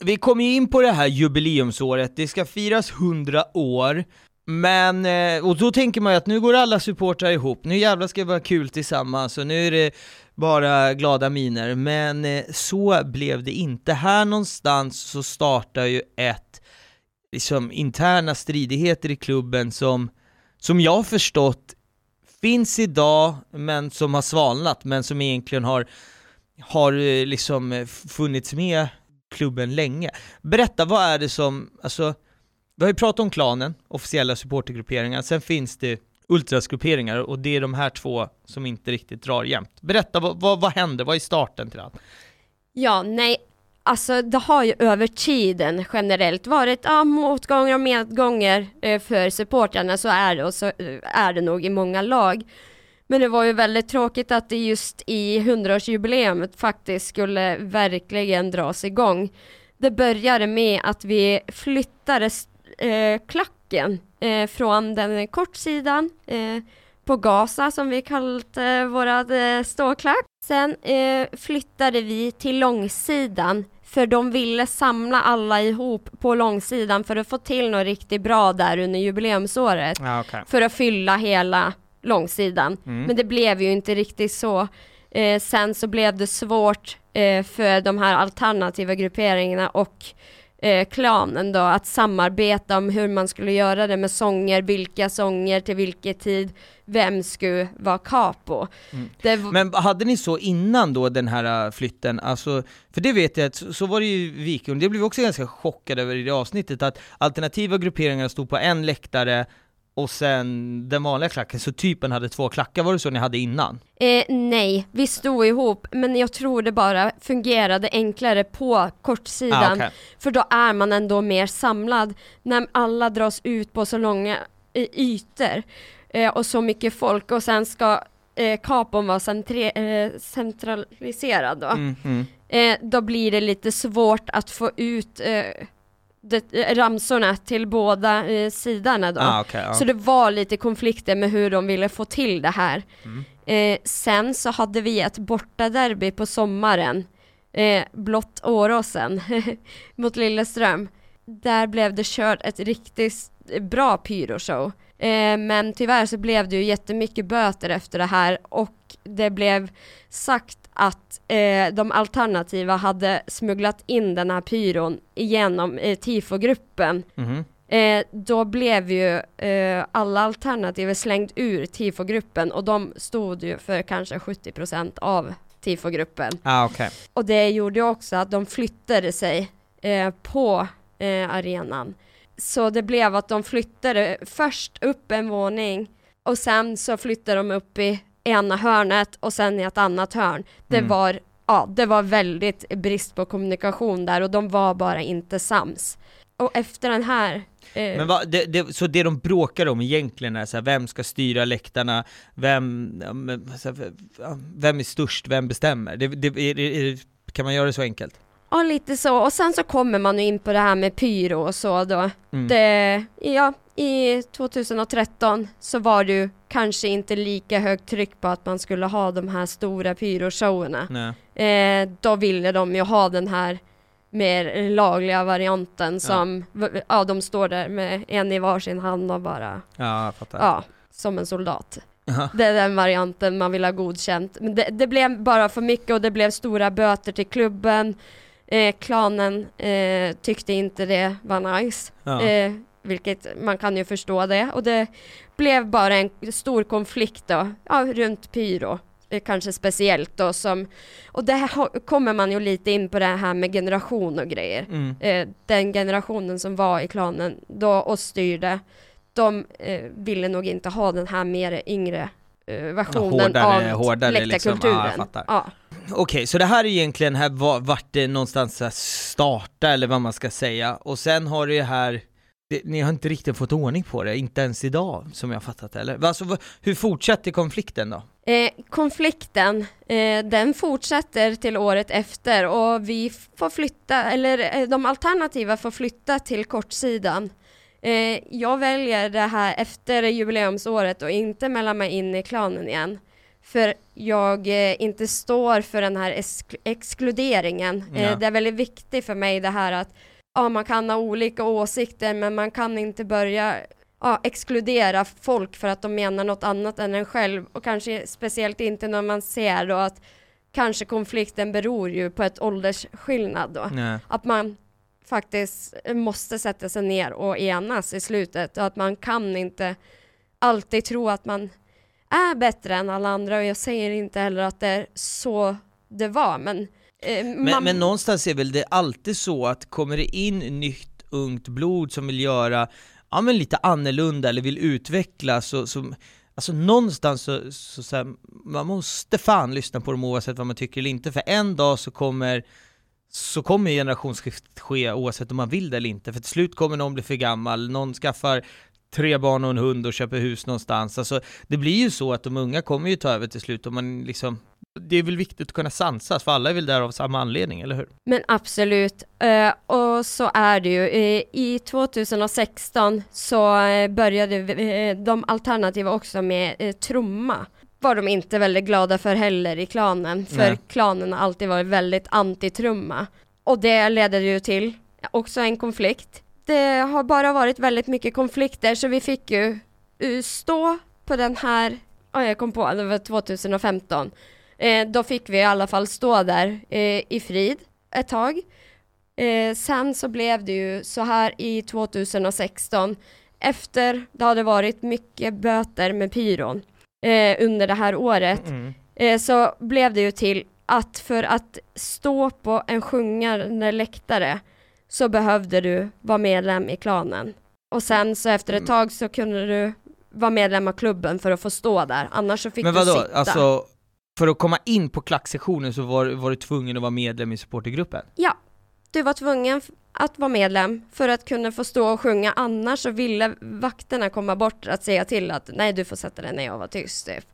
Vi kommer ju in på det här jubileumsåret, det ska firas 100 år, men, eh, och då tänker man ju att nu går alla supportrar ihop, nu jävlar ska det vara kul tillsammans och nu är det bara glada miner, men eh, så blev det inte. Här någonstans så startar ju ett, liksom interna stridigheter i klubben som, som jag har förstått finns idag, men som har svalnat, men som egentligen har har eh, liksom eh, funnits med klubben länge. Berätta, vad är det som, alltså, vi har ju pratat om klanen, officiella supportergrupperingar, sen finns det ultrasgrupperingar och det är de här två som inte riktigt drar jämnt. Berätta, vad, vad, vad händer? Vad är starten till allt? Ja, nej, alltså det har ju över tiden generellt varit ja, motgångar och medgångar eh, för supportrarna, så är det och så eh, är det nog i många lag. Men det var ju väldigt tråkigt att det just i 100-årsjubileet faktiskt skulle verkligen dras igång. Det började med att vi flyttade eh, klacken eh, från den kortsidan eh, på Gaza som vi kallat eh, våran eh, ståklack. Sen eh, flyttade vi till långsidan för de ville samla alla ihop på långsidan för att få till något riktigt bra där under jubileumsåret Ja, okej. för att fylla hela långsidan. Mm. Men det blev ju inte riktigt så. Eh, sen så blev det svårt eh, för de här alternativa grupperingarna och eh, klanen då att samarbeta om hur man skulle göra det med sånger, vilka sånger till vilken tid, vem skulle vara capo. Mm. Det, Men hade ni så innan då den här äh, flytten, alltså, för det vet jag att så, så var det ju Viking, det blev vi också ganska chockade över i det avsnittet, att alternativa grupperingar stod på en läktare och sen den vanliga klacken, så typen hade två klackar, var det så ni hade innan? Eh, nej, vi stod ihop, men jag tror det bara fungerade enklare på kortsidan. Ah, okej. För då är man ändå mer samlad när alla dras ut på så långa eh, ytor eh, och så mycket folk och sen ska eh, kapon vara centre, eh, centraliserad då. Mm, mm. Eh, då blir det lite svårt att få ut det, eh, ramsorna till båda eh, sidorna då. Ah, okej, ja. Så det var lite konflikter med hur de ville få till det här. Mm. Eh, sen så hade vi ett bortaderby på sommaren, eh, blott Åråsen, mot Lilleström. Där blev det kört ett riktigt s- bra pyroshow. Eh, men tyvärr så blev det ju jättemycket böter efter det här och det blev sagt att eh, de alternativa hade smugglat in den här pyron genom eh, tifogruppen. Mhm. Eh, då blev ju eh, alla alternativ slängd ur tifogruppen och de stod ju för kanske 70% av tifogruppen. Ah, okej. Och det gjorde också att de flyttade sig eh, på eh, arenan. Så det blev att de flyttade först upp en våning och sen så flyttade de upp i ena hörnet och sen i ett annat hörn. Det Mm. var, ja, det var väldigt brist på kommunikation där och de var bara inte sams. Och efter den här eh, Men va, det, det, så det de bråkar om egentligen är så här, vem ska styra läktarna, vem, ja, men, vem är störst, vem bestämmer? Det, det, är, är, kan man göra det så enkelt? Ja, lite så. Och sen så kommer man ju in på det här med pyro och så då. Mm. Det, ja, i 2013 så var det ju kanske inte lika högt tryck på att man skulle ha de här stora pyroshowerna. Eh, då ville de ju ha den här mer lagliga varianten som, ja. de står där med en i varsin hand och bara, Ja, ja, som en soldat. Ja. Det är den varianten man vill ha godkänt. Men det, det blev bara för mycket och det blev stora böter till klubben. Eh, klanen eh, tyckte inte det var nice. Ja. Eh, vilket man kan ju förstå det. Och det blev bara en stor konflikt då, ja, runt pyro. kanske speciellt då som, och det här kommer man ju lite in på det här med generation och grejer. Mm. Eh, den generationen som var i klanen då och styrde, de eh, ville nog inte ha den här mer yngre eh, versionen hårdare- av hårdare liksom. läktarkulturen. Ja, fattar. Ja. Okej, så det här är egentligen här var- vart det någonstans här starta eller vad man ska säga, och sen har det ju här det, ni har inte riktigt fått ordning på det, inte ens idag som jag fattat eller? Alltså, hur fortsätter konflikten då? Eh, konflikten, eh, den fortsätter till året efter och vi får flytta, eller eh, de alternativa får flytta till kortsidan. Eh, jag väljer det här efter jubileumsåret och inte mellan mig in i klanen igen. För jag eh, inte står för den här exkluderingen. Ja. Eh, det är väldigt viktigt för mig det här att ja, man kan ha olika åsikter men man kan inte börja ja, exkludera folk för att de menar något annat än en själv och kanske speciellt inte när man ser då att kanske konflikten beror ju på ett åldersskillnad då. Nej. Att man faktiskt måste sätta sig ner och enas i slutet och att man kan inte alltid tro att man är bättre än alla andra och jag säger inte heller att det är så det var men eh, Men, man, men någonstans är väl det alltid så att kommer det in nytt ungt blod som vill göra, ja men lite annorlunda eller vill utvecklas så, så Alltså någonstans så, så, så här, man måste fan lyssna på dem oavsett vad man tycker eller inte, för en dag så kommer så kommer generationsskiftet ske oavsett om man vill det eller inte, för till slut kommer någon bli för gammal, någon skaffar tre barn och en hund och köper hus någonstans, alltså det blir ju så att de unga kommer ju ta över till slut och man liksom det är väl viktigt att kunna sansas, för alla är väl där av samma anledning, eller hur? Men absolut, Eh, och så är det ju. Eh, I 2016 så eh, började de alternativa också med trumma. Var de inte väldigt glada för heller i klanen, för Nej. klanen har alltid varit väldigt anti-trumma. Och det ledde ju till också en konflikt. Det har bara varit väldigt mycket konflikter så vi fick ju stå på den här, ja jag kom på, det var 2015. Eh, då fick vi i alla fall stå där eh, i frid ett tag. Eh, sen så blev det ju så här i 2016 efter det hade varit mycket böter med pyron eh, under det här året eh, så blev det ju till att för att stå på en sjungande läktare så behövde du vara medlem i klanen. Och sen så efter ett Mm. tag så kunde du vara medlem av klubben för att få stå där, annars så fick Men du vadå, sitta. alltså för att komma in på klacksektionen så var, var du tvungen att vara medlem i supportergruppen? Ja, du var tvungen att vara medlem för att kunna få stå och sjunga, annars så ville vakterna komma bort att säga till att nej du får sätta dig ner och vara tyst typ.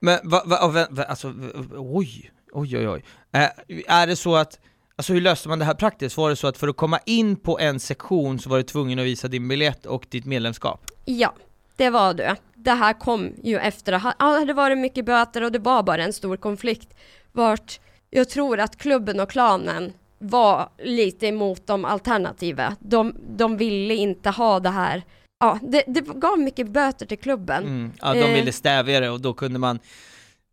Men va, va, va, va, alltså, oj, oj oj oj. Eh, är det så att, alltså hur löste man det här praktiskt? Var det så att för att komma in på en sektion så var du tvungen att visa din biljett och ditt medlemskap? Ja, det var du. Det här kom ju efter ja, det hade varit mycket böter och det var bara en stor konflikt vart jag tror att klubben och klanen var lite emot de alternativa. De, de ville inte ha det här. Ja, det, det gav mycket böter till klubben. Mm. Ja, de Eh. ville stävja det och då kunde man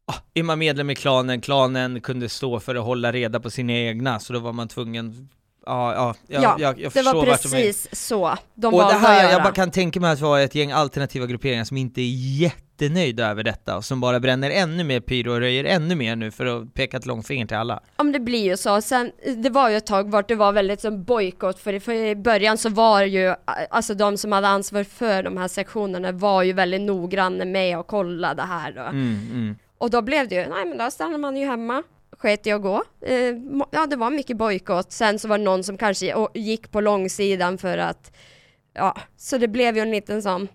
ah, är man medlem i klanen, klanen kunde stå för att hålla reda på sina egna, så då var man tvungen Ja, ja, ja, Ja, jag, jag Det var precis så de Och det här, jag bara kan tänka mig att vi har ett gäng alternativa grupperingar som inte är jättenöjda över detta och som bara bränner ännu mer pyro och röjer ännu mer nu för att peka ett långfinger till alla. Om det blir ju så. Sen, det var ju ett tag vart det var väldigt som bojkott, för, i- för i början så var ju, alltså de som hade ansvar för de här sektionerna var ju väldigt noggranna med att kolla det här då. Mm, mm. Och då blev det ju, nej men då stannar man ju hemma, sket att gå. Eh, ja det var mycket bojkott, sen så var det någon som kanske gick på långsidan för att, ja, så det blev ju en liten sån,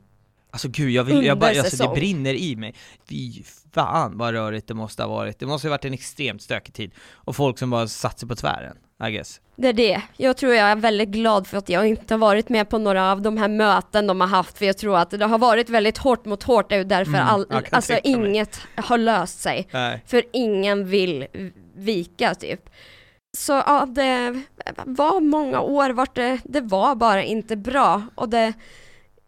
Alltså gud, jag vill, jag bara, alltså, det brinner i mig. Fy fan vad rörigt det måste ha varit. Det måste ha varit en extremt stökig tid. Och folk som bara satt sig på tvären, I guess. Det är det. Jag tror jag är väldigt glad för att jag inte har varit med på några av de här möten de har haft, för jag tror att det har varit väldigt hårt mot hårt, det är ju därför Mm, all, alltså tänka mig. inget har löst sig. Nej. För ingen vill vika typ. Så ja, det var många år vart det, det var bara inte bra. Och, det,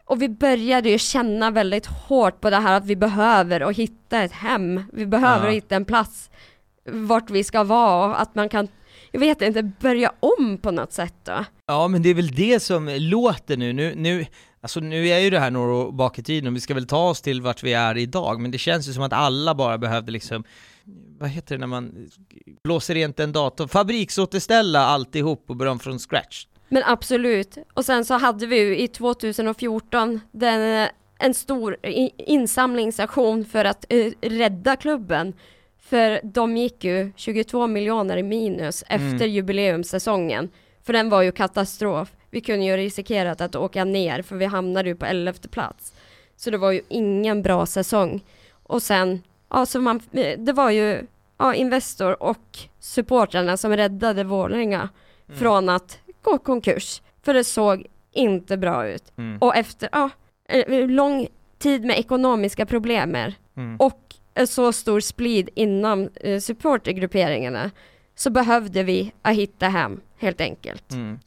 och vi började ju känna väldigt hårt på det här att vi behöver att hitta ett hem. Vi behöver Ja. hitta en plats vart vi ska vara och att man kan, jag vet inte, börja om på något sätt då. Ja men det är väl det som låter nu, nu, nu Alltså nu är ju det här några år bak i tiden och vi ska väl ta oss till vart vi är idag, men det känns ju som att alla bara behövde liksom vad heter det när man blåser rent en dator? Fabriksåterställa alltihop och börja om från scratch. Men absolut. Och sen så hade vi ju i 2014 den, en stor insamlingsaktion för att uh, rädda klubben. För de gick ju 22 miljoner i minus mm. efter jubileumssäsongen. För den var ju katastrof. Vi kunde ju riskerat att åka ner för vi hamnade ju på 11 plats. Så det var ju ingen bra säsong. Och sen, ja, så man, det var ju ja, Investor och supportrarna som räddade Vålerenga mm. från att gå konkurs. För det såg inte bra ut. Mm. Och efter ja, eh, lång tid med ekonomiska problem mm. och så stor splid inom eh, supportergrupperingarna så behövde vi hitta hem helt enkelt. Mm.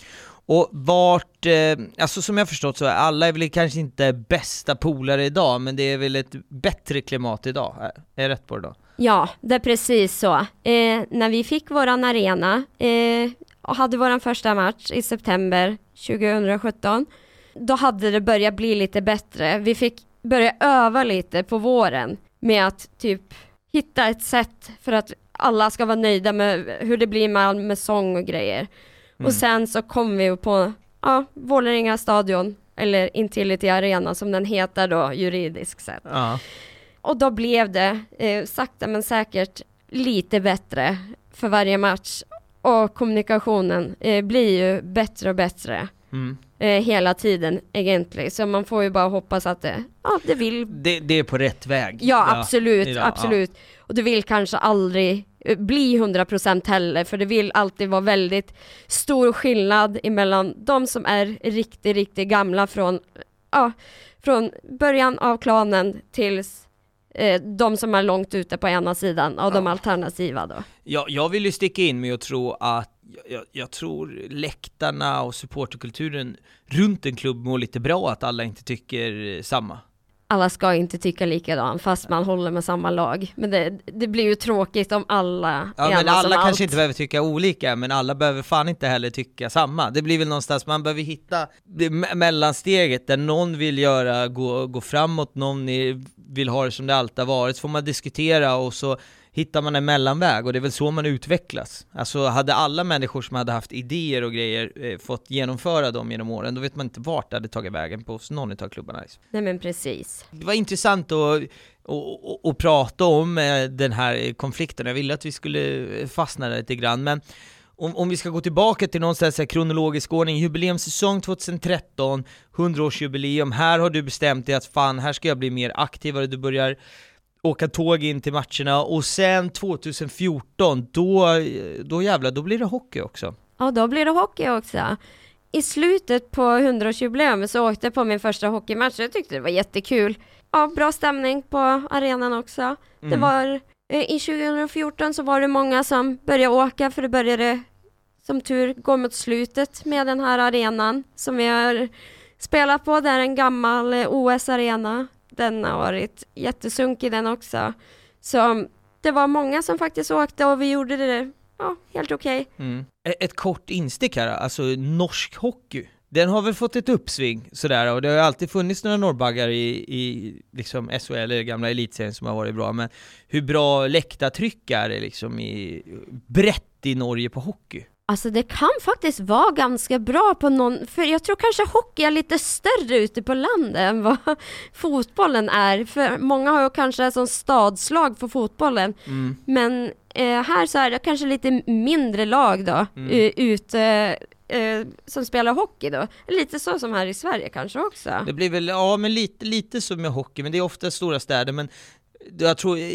Och vart, eh, alltså som jag förstått så är alla är väl kanske inte bästa polare idag, men det är väl ett bättre klimat idag? Är jag rätt på det då? Ja, det är precis så. Eh, när vi fick våran arena eh, och hade våran första match i september 2017, då hade det börjat bli lite bättre. Vi fick börja öva lite på våren med att typ hitta ett sätt för att alla ska vara nöjda med hur det blir med, med sång och grejer. Mm. Och sen så kom vi på ja, Vålerenga stadion, eller Intility Arena som den heter då juridiskt sett. Ja. Och då blev det eh, sakta men säkert lite bättre för varje match och kommunikationen eh, blir ju bättre och bättre. Mm. Eh, hela tiden egentligen, så man får ju bara hoppas att det, ja, det vill. Det, det är på rätt väg. Ja, absolut, idag, absolut. Ja. Och det vill kanske aldrig eh, bli 100% heller, för det vill alltid vara väldigt stor skillnad emellan de som är riktigt, riktigt gamla från, ja, från början av klanen tills eh, de som är långt ute på ena sidan av ja. de alternativa då. Ja, jag vill ju sticka in med att tro att jag, jag, tror läktarna och supporterkulturen runt en klubb mår lite bra att alla inte tycker samma alla ska inte tycka likadant fast man håller med samma lag. Men det, det blir ju tråkigt om alla Ja men alla kanske allt. inte behöver tycka olika, men alla behöver fan inte heller tycka samma. Det blir väl någonstans, man behöver hitta det mellansteget där någon vill göra, gå, gå framåt, någon vill ha det som det alltid har varit, så får man diskutera och så hittar man en mellanväg och det är väl så man utvecklas. Alltså hade alla människor som hade haft idéer och grejer eh, fått genomföra dem genom åren, då vet man inte vart det hade tagit vägen på någon av klubbarna. Liksom. Nej men precis. Det var intressant att och, och, och, prata om eh, den här konflikten. Jag ville att vi skulle fastna där lite grann, men om, om vi ska gå tillbaka till någon slags kronologisk ordning, jubileumssäsong 2013, 100-årsjubileum, här har du bestämt dig att fan, här ska jag bli mer aktivare, du börjar åka tåg in till matcherna och sen 2014, då, då jävlar, då blir det hockey också. Ja, då blir det hockey också. I slutet på 100-årsjubileum så åkte jag på min första hockeymatch, jag tyckte det var jättekul. Ja, bra stämning på arenan också. Mm. Det var, eh, i 2014 så var det många som började åka, för det började som tur gå mot slutet med den här arenan som vi har spelat på. Det är en gammal eh, OS-arena den har varit jättesunkig den också. Så det var många som faktiskt åkte och vi gjorde det ja, helt okej. Okay. Mm. Ett kort instick här, alltså norsk hockey. Den har väl fått ett uppsving sådär och det har ju alltid funnits några norrbaggar i, i liksom SHL, eller gamla elitserien som har varit bra, men hur bra läktartryck är det liksom i, brett i Norge på hockey? Alltså det kan faktiskt vara ganska bra på någon, för jag tror kanske hockey är lite större ute på landet än vad fotbollen är. För många har ju kanske som stadslag för fotbollen. Mm. Men eh, här så är det kanske lite mindre lag då, mm. Eh, ute eh, som spelar hockey då. Lite så som här i Sverige kanske också. Det blir väl, ja men lite, lite som med hockey, men det är ofta stora städer. Men jag tror eh,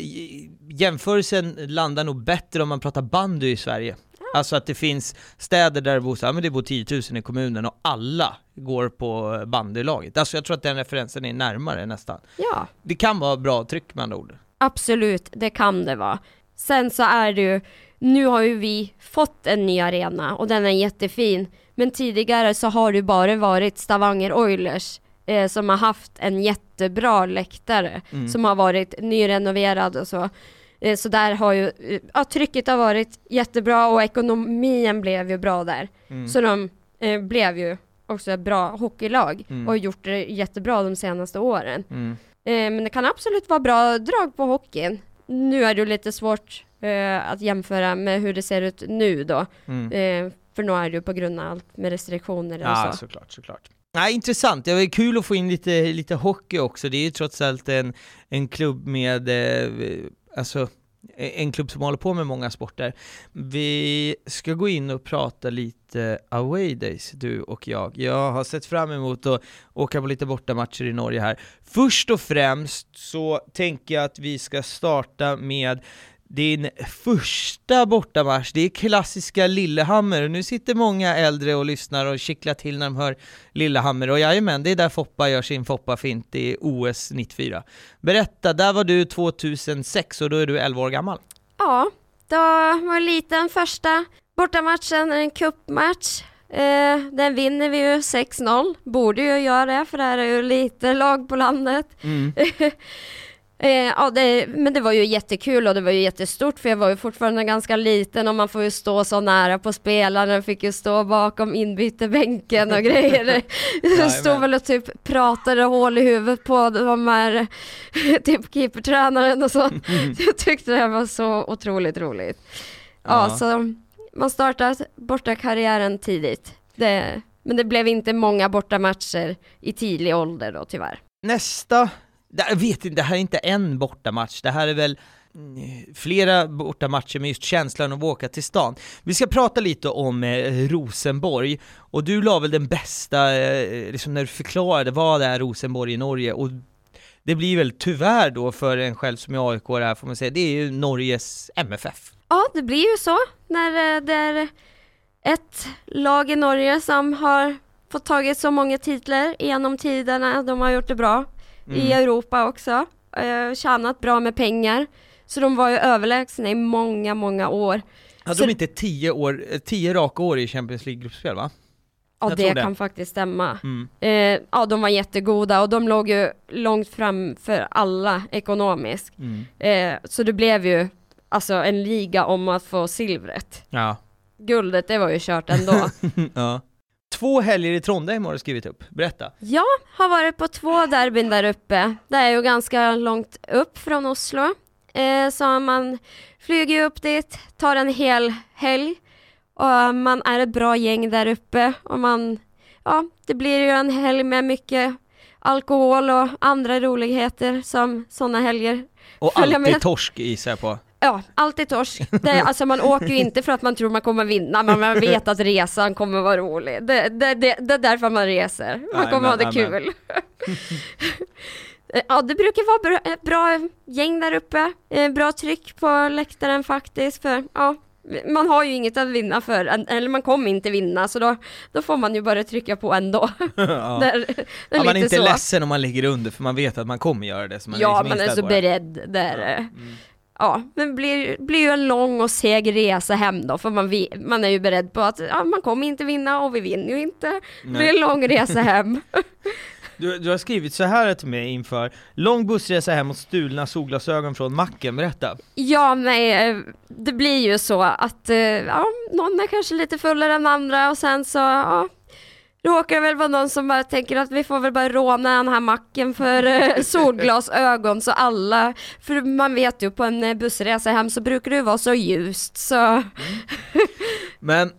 jämförelsen landar nog bättre om man pratar bandy i Sverige. Alltså att det finns städer där det bor, så, ja, men det bor 10 000 i kommunen och alla går på bandylaget. Alltså jag tror att den referensen är närmare nästan. Ja. Det kan vara bra tryck med andra ord. Absolut, det kan det vara. Sen så är det ju, nu har ju vi fått en ny arena och den är jättefin. Men tidigare så har det bara varit Stavanger Oilers eh, som har haft en jättebra läktare mm. som har varit nyrenoverad och så. Eh, så där har ju, eh, ja, trycket har varit jättebra och ekonomin blev ju bra där. Mm. Så de eh, blev ju också ett bra hockeylag Mm. och har gjort det jättebra de senaste åren. Mm. Eh, men det kan absolut vara bra drag på hockeyn. Nu är det ju lite svårt eh, att jämföra med hur det ser ut nu då. Mm. Eh, för nu är det ju på grund av allt med restriktioner och Ja, så. såklart, såklart. Ja, intressant, det var kul att få in lite, lite hockey också, det är ju trots allt en, en klubb med, eh, alltså e-, en klubb som håller på med många sporter. Vi ska gå in och prata lite away days, du och jag. Jag har sett fram emot att åka på lite bortamatcher i Norge här. Först och främst så tänker jag att vi ska starta med din första bortamatch, det är klassiska Lillehammer, nu sitter många äldre och lyssnar och kittlar till när de hör Lillehammer, och jajamän, det är där Foppa gör sin Foppa-fint i OS 94. Berätta, där var du 2006 och då är du 11 år gammal. Ja, då var liten första bortamatchen, en cupmatch. Eh, den vinner vi ju 6-0, borde ju göra det för det här är ju lite lag på landet. Eh, ja, det, men det var ju jättekul och det var ju jättestort för jag var ju fortfarande ganska liten och man får ju stå så nära på spelarna, fick ju stå bakom inbytarbänken och grejer. Jag stod väl och typ pratade hål i huvudet på de här typ keepertränaren och så. Jag tyckte det var så otroligt roligt. Ja, Ja. så man startar borta karriären tidigt. Det, men det blev inte många bortamatcher i tidig ålder då tyvärr. Nästa, jag vet inte, det här är inte en bortamatch, det här är väl eh, flera bortamatcher med just känslan av att åka till stan. Vi ska prata lite om eh, Rosenborg, och du la väl den bästa, eh, liksom när du förklarade vad det är Rosenborg i Norge, och det blir väl tyvärr då för en själv som är aik här får man säga, det är ju Norges MFF. Ja, det blir ju så när eh, det är ett lag i Norge som har fått tagit så många titlar genom tiderna. De har gjort det bra i Europa också, eh, tjänat bra med pengar. Så de var ju överlägsna i många, många år. Hade Så- de inte tio, år, eh, tio raka år i Champions League-gruppspel va? Ja, Jag det, det. kan faktiskt stämma. Mm. Eh, ja, de var jättegoda och de låg ju långt fram för alla ekonomiskt. Mm. Eh, så det blev ju alltså en liga om att få silvret. Ja. Guldet, det var ju kört ändå. ja. Två helger i Trondheim har du skrivit upp, berätta. Jag har varit på två derbyn där uppe. Det är ju ganska långt upp från Oslo. Eh, så man flyger upp dit, tar en hel helg och man är ett bra gäng där uppe och man, ja, det blir ju en helg med mycket alkohol och andra roligheter som sådana helger. Och alltid med. torsk gissar jag på. Ja, alltid torsk. Det, är- alltså man åker ju inte för att man tror man kommer vinna, men man vet att resan kommer vara rolig. Det, det, det, det är därför man reser. Man kommer ha det Jajamän, kul. Ja, det brukar vara bra, ett bra gäng där uppe. Eh, Bra tryck på läktaren faktiskt. För, ja, man har ju inget att vinna för, eller man kommer inte vinna, så då, då får man ju bara trycka på ändå. ja. Det är, det är Ja, man är inte så. ledsen om man ligger under för man vet att man kommer göra det. Så man ja, är liksom man är så beredd där. Ja. eh. Mm. Ja, men blir, blir ju en lång och seg resa hem då, för man, man är ju beredd på att ja, man kommer inte vinna och vi vinner ju inte. Det blir en lång resa hem. Du, du har skrivit så här till mig inför, lång bussresa hem och stulna solglasögon från macken, berätta. Ja, nej, eh, det blir ju så att eh, ja, någon är kanske lite fullare än andra och sen så ja, råkar väl vara någon som bara tänker att vi får väl bara råna den här macken för eh, solglasögon så alla, för man vet ju på en eh, bussresa hem så brukar det ju vara så ljust så Men,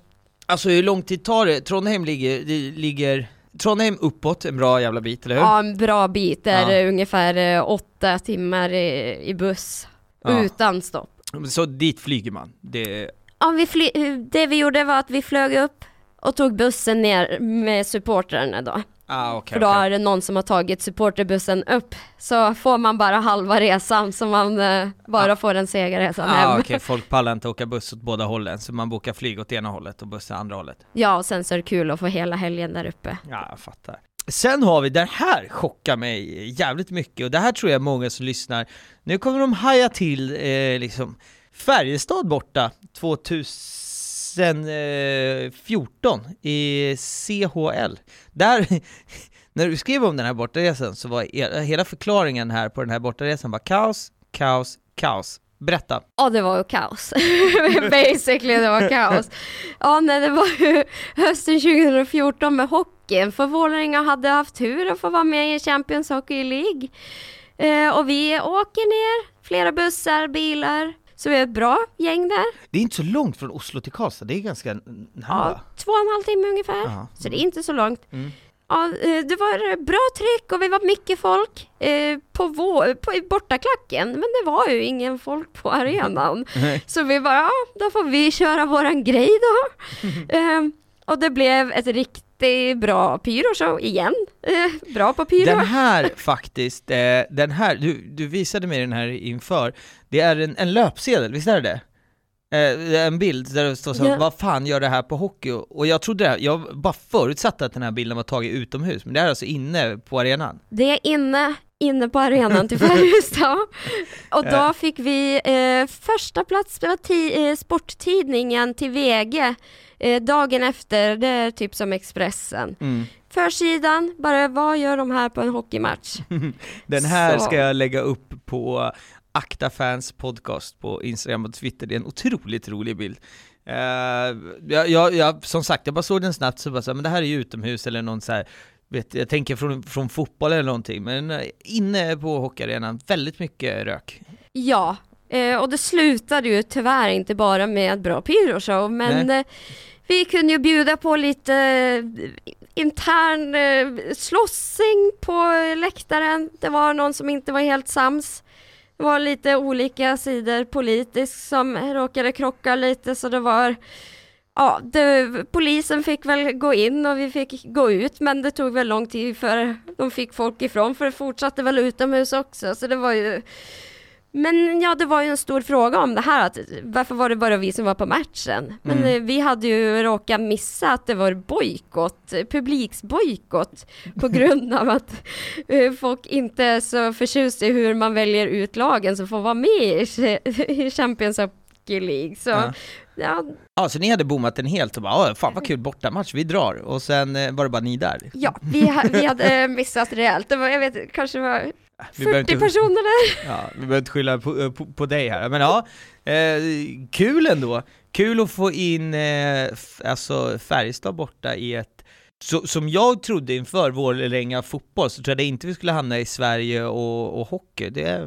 alltså hur lång tid tar det? Trondheim ligger, det ligger Trondheim uppåt en bra jävla bit, eller hur? Ja, en bra bit. Det är Ja. ungefär eh, åtta timmar i, i buss. Ja. Utan stopp. Så dit flyger man? Det, Ja, vi fly- det vi gjorde var att vi flög upp och tog bussen ner med supportrarna då. ah, okej, För då okej. är det någon som har tagit supporterbussen upp. Så får man bara halva resan så man eh, bara får en segerresan Ah, hem. okej, folk pallar inte åka buss åt båda hållen, så man bokar flyg åt ena hållet och buss åt andra hållet. Ja, och sen så är det kul att få hela helgen där uppe. Ja, jag fattar. Sen har vi, den här chockar mig jävligt mycket, och det här tror jag många som lyssnar, nu kommer de haja till eh, liksom Färjestad borta 2014 eh, i CHL. Där, när du skrev om den här bortaresan så var hela förklaringen här på den här bortaresan var kaos, kaos, kaos. Berätta. Ja, det var ju kaos. Basically, det var kaos. Ja, nej, det var ju hösten 2014 med hockeyn, för Vålerenga hade haft tur att få vara med i Champions Hockey League. Eh, och vi åker ner, flera bussar, bilar, så vi är ett bra gäng där. Det är inte så långt från Oslo till Karlstad, det är ganska nära. Ja, två och en halv timme ungefär, Ja. så det är inte så långt. Mm. Ja, eh, det var bra tryck och vi var mycket folk eh, på, vår, på bortaklacken, men det var ju ingen folk på arenan. Så vi bara, ja, då får vi köra våran grej då. Ehm, och det blev ett riktigt bra pyroshow igen. Eh, bra på pyro. Den här faktiskt, eh, den här, du, du visade mig den här inför, det är en, en löpsedel, visst är det det? Eh, det är en bild där det står så Ja. vad fan gör det här på hockey? Och jag trodde det här, jag bara förutsatte att den här bilden var tagen utomhus, men det är alltså inne på arenan. Det är inne, inne på arenan till Färjestad. Och då fick vi eh, första plats på eh, sporttidningen till VG eh, dagen efter, det är typ som Expressen. Mm. Försidan, bara vad gör de här på en hockeymatch? Den här Så. ska jag lägga upp på Akta Fans podcast på Instagram och Twitter, det är en otroligt rolig bild. Eh, jag, jag, jag, som sagt, jag bara såg den snabbt så bara så här, men det här är ju utomhus eller någon så här, vet, jag tänker från, från fotboll eller någonting, men eh, inne på hockeyarenan, väldigt mycket rök. Ja, eh, och det slutade ju tyvärr inte bara med bra pyroshow, men eh, vi kunde ju bjuda på lite intern eh, slåssing på läktaren. Det var någon som inte var helt sams. Det var lite olika sidor politiskt som råkade krocka lite så det var Ja, det, polisen fick väl gå in och vi fick gå ut men det tog väl lång tid för de fick folk ifrån för det fortsatte väl utomhus också så det var ju men ja, det var ju en stor fråga om det här, att varför var det bara vi som var på matchen? Men Mm. vi hade ju råkat missa att det var bojkott, publiksbojkott, på grund av att eh, folk inte är så förtjusta i hur man väljer ut lagen som får vara med i Champions Hockey League. Så Ja. Ja, Ja, så ni hade bommat den helt och bara, "Åh, fan vad kul bortamatch, vi drar, och sen eh, var det bara ni där. ja vi, ha, vi hade missat rejält. Det var, jag vet, kanske var 40 Vi behöver inte- personer där. Ja, vi behöver inte skylla på, eh, på, på dig här, men ja, eh, kul ändå. Kul att få in eh, alltså Färjestad borta i ett, så, som jag trodde inför Vålerenga fotboll, så trodde jag inte vi skulle hamna i Sverige och, och hockey. Det eh,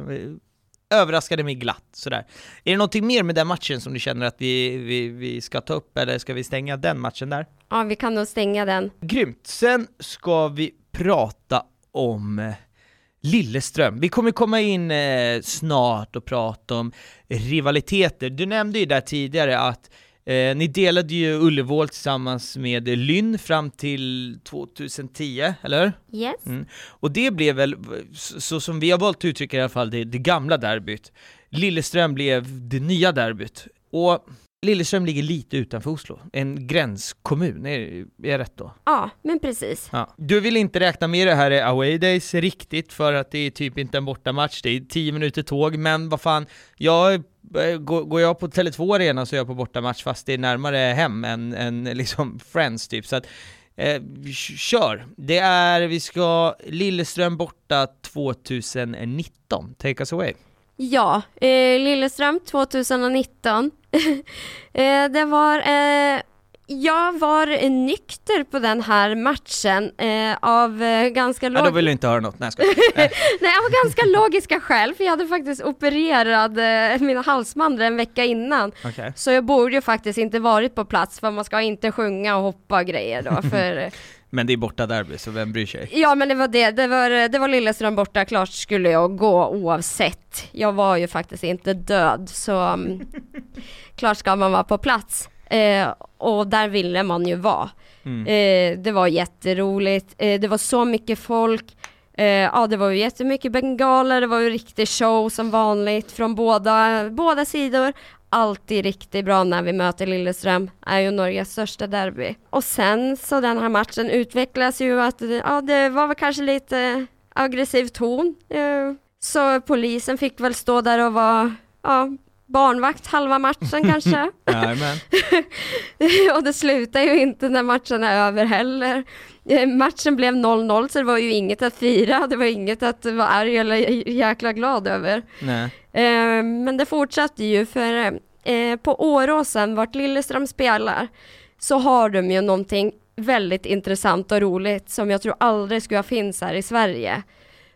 överraskade mig glatt sådär. Är det någonting mer med den matchen som du känner att vi, vi, vi ska ta upp, eller ska vi stänga den matchen där? Ja, vi kan nog stänga den. Grymt. Sen ska vi prata om eh, Lilleström. Vi kommer komma in eh, snart och prata om rivaliteter. Du nämnde ju där tidigare att eh, ni delade ju Ullevål tillsammans med Lynn fram till 2010, eller? Yes. Mm. Och det blev väl, så, som vi har valt att uttrycka i alla fall, det, det gamla derbyt. Lilleström blev det nya derbyt. Och Lilleström ligger lite utanför Oslo, en gränskommun, är, är jag rätt då? Ja, men precis. Ja. Du vill inte räkna med det här i away days riktigt för att det är typ inte en bortamatch, det är 10 minuter tåg, men vad fan, jag, Eh, går, jag på Tele2 Arena så är jag på bortamatch fast det är närmare hem än, än liksom Friends typ, så att eh, kör! Det är, vi ska Lilleström borta 2019, take us away. Ja, eh, Lilleström 2019. eh, det var, eh, jag var nykter på den här matchen eh, av eh, ganska Ja, då låg... vill du inte höra något, nej jag. Nej, av ganska logiska skäl, för jag hade faktiskt opererat eh, mina halsmandlar en vecka innan. Okej. Så jag borde ju faktiskt inte varit på plats, för man ska inte sjunga och hoppa och grejer då, för eh, Men det är borta derby, så vem bryr sig? Ja men det var det, det var, det var Lilleström borta, klart skulle jag gå oavsett. Jag var ju faktiskt inte död så mm, klart ska man vara på plats. Eh, och där ville man ju vara. Mm. Eh, det var jätteroligt, eh, det var så mycket folk. Eh, ja det var ju jättemycket bengaler, det var ju riktig show som vanligt från båda, båda sidor. Alltid riktigt bra när vi möter Lilleström, är ju Norges största derby. Och sen så den här matchen utvecklas ju att, ja det var väl kanske lite aggressiv ton. Eh, så polisen fick väl stå där och vara, ja, barnvakt halva matchen kanske. Och det slutar ju inte när matchen är över heller. Eh, Matchen blev 0-0 så det var ju inget att fira, det var inget att vara arg eller jäkla glad över. Nej. Eh, Men det fortsatte ju för eh, på Åråsen, vart Lilleström spelar, så har de ju någonting väldigt intressant och roligt som jag tror aldrig skulle finnas här i Sverige.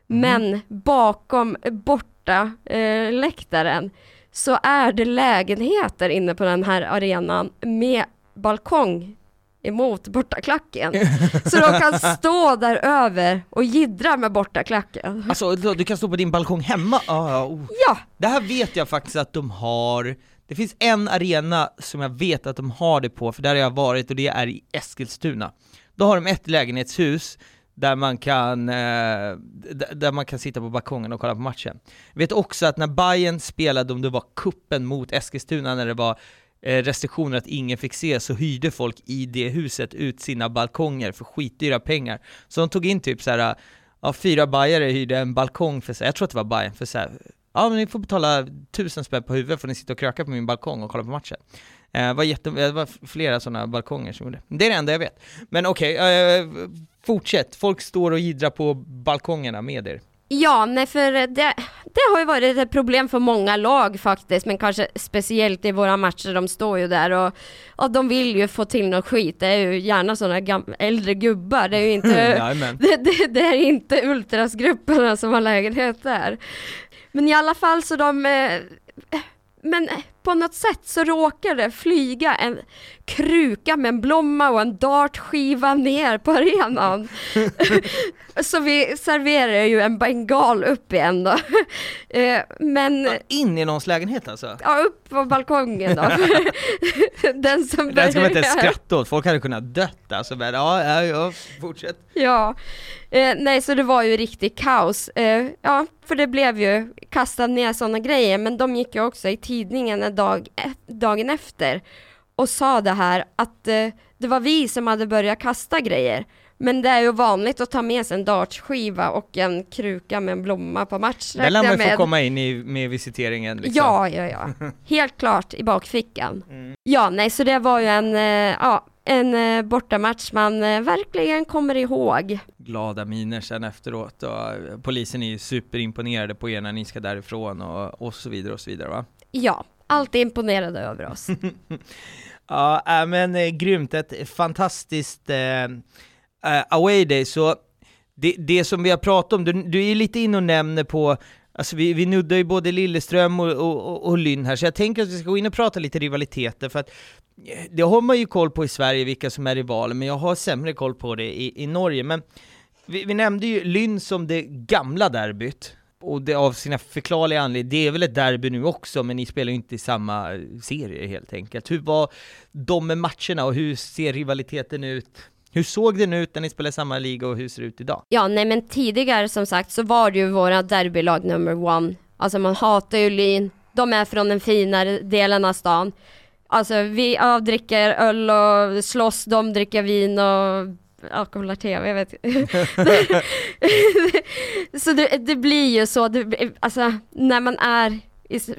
Men bakom borta eh, läktaren så är det lägenheter inne på den här arenan med balkong emot bortaklacken. Så de kan stå där över och jiddra med bortaklacken. Alltså du kan stå på din balkong hemma? Ja, oh. Ja, Det här vet jag faktiskt att de har, det finns en arena som jag vet att de har det på, för där har jag varit och det är i Eskilstuna. Då har de ett lägenhetshus där man kan, eh, där man kan sitta på balkongen och kolla på matchen. Jag vet också att när Bayern spelade, om det var kuppen mot Eskilstuna, när det var eh, restriktioner att ingen fick se, så hyrde folk i det huset ut sina balkonger för skitdyra pengar. Så de tog in typ så här, ja, fyra bajare hyrde en balkong för så här, jag tror att det var Bayern för så här, ja men ni får betala tusen spänn på huvudet för ni sitter och krökar på min balkong och kollar på matchen. Eh, Det var, jätte, det var flera sådana balkonger som gjorde det. Det är det enda jag vet. Men okej, eh, fortsätt. Folk står och jiddrar på balkongerna med er. Ja, nej för det, det har ju varit ett problem för många lag faktiskt, men kanske speciellt i våra matcher, de står ju där och, och de vill ju få till något skit. Det är ju gärna sådana äldre gubbar, det är ju inte, det, det, det är inte ultrasgrupperna som har lägenhet där. Men i alla fall så de, eh, men på något sätt så råkar det flyga en kruka med en blomma och en dartskiva ner på arenan. så vi serverar ju en bengal upp igen då. Eh, Men In i någons lägenhet alltså? ja, upp på balkongen då. Den som här ska man inte skratta åt, folk hade kunnat dött alltså. Men, ja, ja, ja, fortsätt. Ja, eh, nej så det var ju riktigt kaos. Eh, ja, för det blev ju kastat ner sådana grejer, men de gick ju också i tidningen en dag, e- dagen efter och sa det här att eh, det var vi som hade börjat kasta grejer. Men det är ju vanligt att ta med sig en dartskiva och en kruka med en blomma på match. Där lär man ju få komma in i, med visiteringen liksom. Ja, ja, ja. Helt klart i bakfickan. Mm. Ja, nej, så det var ju en, eh, ja, en eh, bortamatch man eh, verkligen kommer ihåg. glada miner sen efteråt och polisen är ju superimponerade på er när ni ska därifrån och, och så vidare och så vidare va? Ja, alltid imponerade över oss. Ja, äh, men eh, grymt, ett fantastiskt eh, eh, away day, så det, det som vi har pratat om, du, du är lite inne och nämner på Alltså vi, vi nuddar ju både Lilleström och, och, och, och Lynn här, så jag tänker att vi ska gå in och prata lite rivaliteter, för att eh, det har man ju koll på i Sverige, vilka som är rivaler, men jag har sämre koll på det i, i Norge. Men vi, vi nämnde ju Lynn som det gamla derbyt, och det av sina förklarliga anledningar, det är väl ett derby nu också, men ni spelar ju inte i samma eh, serie helt enkelt. Hur var de med matcherna och hur ser rivaliteten ut? Hur såg den ut när ni spelade i samma liga och hur ser det ut idag? Ja, nej men tidigare som sagt så var det ju våra derbylag number one. Alltså man hatar ju Lyn, de är från den finare delen av stan. Alltså vi ja, dricker öl och slåss, de dricker vin och ja, kollar TV, jag vet Så det, det blir ju så, det, alltså när man är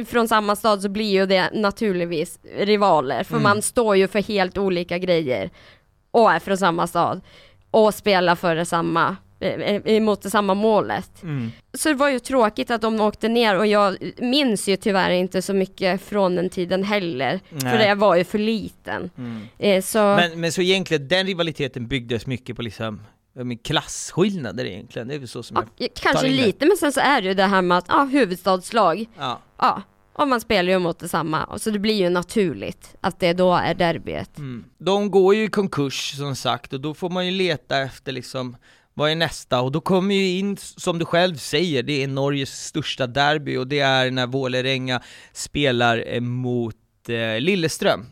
från samma stad så blir ju det naturligtvis rivaler, för Mm. man står ju för helt olika grejer och är från samma stad och spelar för det samma, eh, emot det samma målet. Så det var ju tråkigt att de åkte ner och jag minns ju tyvärr inte så mycket från den tiden heller. För Nej. jag var ju för liten. Mm. Eh, så Men, men så egentligen, den rivaliteten byggdes mycket på liksom men klasskillnader egentligen, det är väl så som ja, jag... kanske lite, men sen så är det ju det här med att, ja, huvudstadslag, Ja. ja, och man spelar ju mot detsamma. Och så det blir ju naturligt att det då är derbyt. Mm. De går ju i konkurs som sagt, och då får man ju leta efter liksom vad är nästa? Och då kommer ju in, som du själv säger, det är Norges största derby och det är när Vålerenga spelar eh, mot eh, Lilleström.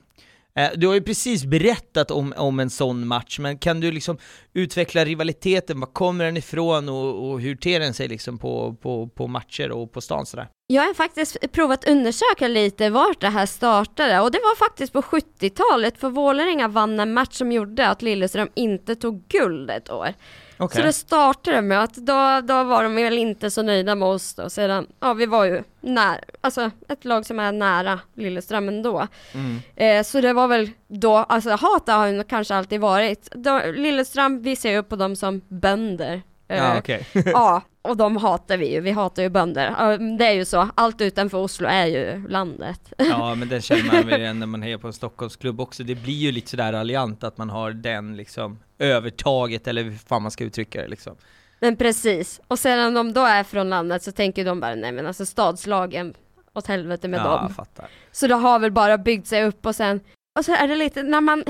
Eh, Du har ju precis berättat om, om en sån match, men kan du liksom utveckla rivaliteten? Var kommer den ifrån och, och hur ter den sig liksom på, på, på matcher och på stan sådär? Jag har faktiskt provat undersöka lite vart det här startade och det var faktiskt på 70-talet för Vålerenga vann en match som gjorde att Lilleström inte tog guld ett år. Okej. Så det startade med att då, då var de väl inte så nöjda med oss då. Sedan, ja vi var ju nära, alltså ett lag som är nära Lilleström ändå. Mm. Eh, så det var väl då, alltså hat har ju kanske alltid varit. Då, Lilleström, vi ser ju upp på dem som bönder. Eh, Ja, okej. ja, och de hatar vi ju, vi hatar ju bönder. Det är ju så, allt utanför Oslo är ju landet. Ja men den känner man väl när man hejar på en Stockholmsklubb också. Det blir ju lite sådär alliant att man har den liksom övertaget eller hur fan man ska uttrycka det liksom. Men precis, och sedan om de då är från landet så tänker de bara nej men alltså stadslagen åt helvete med ja, dem. fattar. Så det har väl bara byggt sig upp och sen, och så är det lite, när man,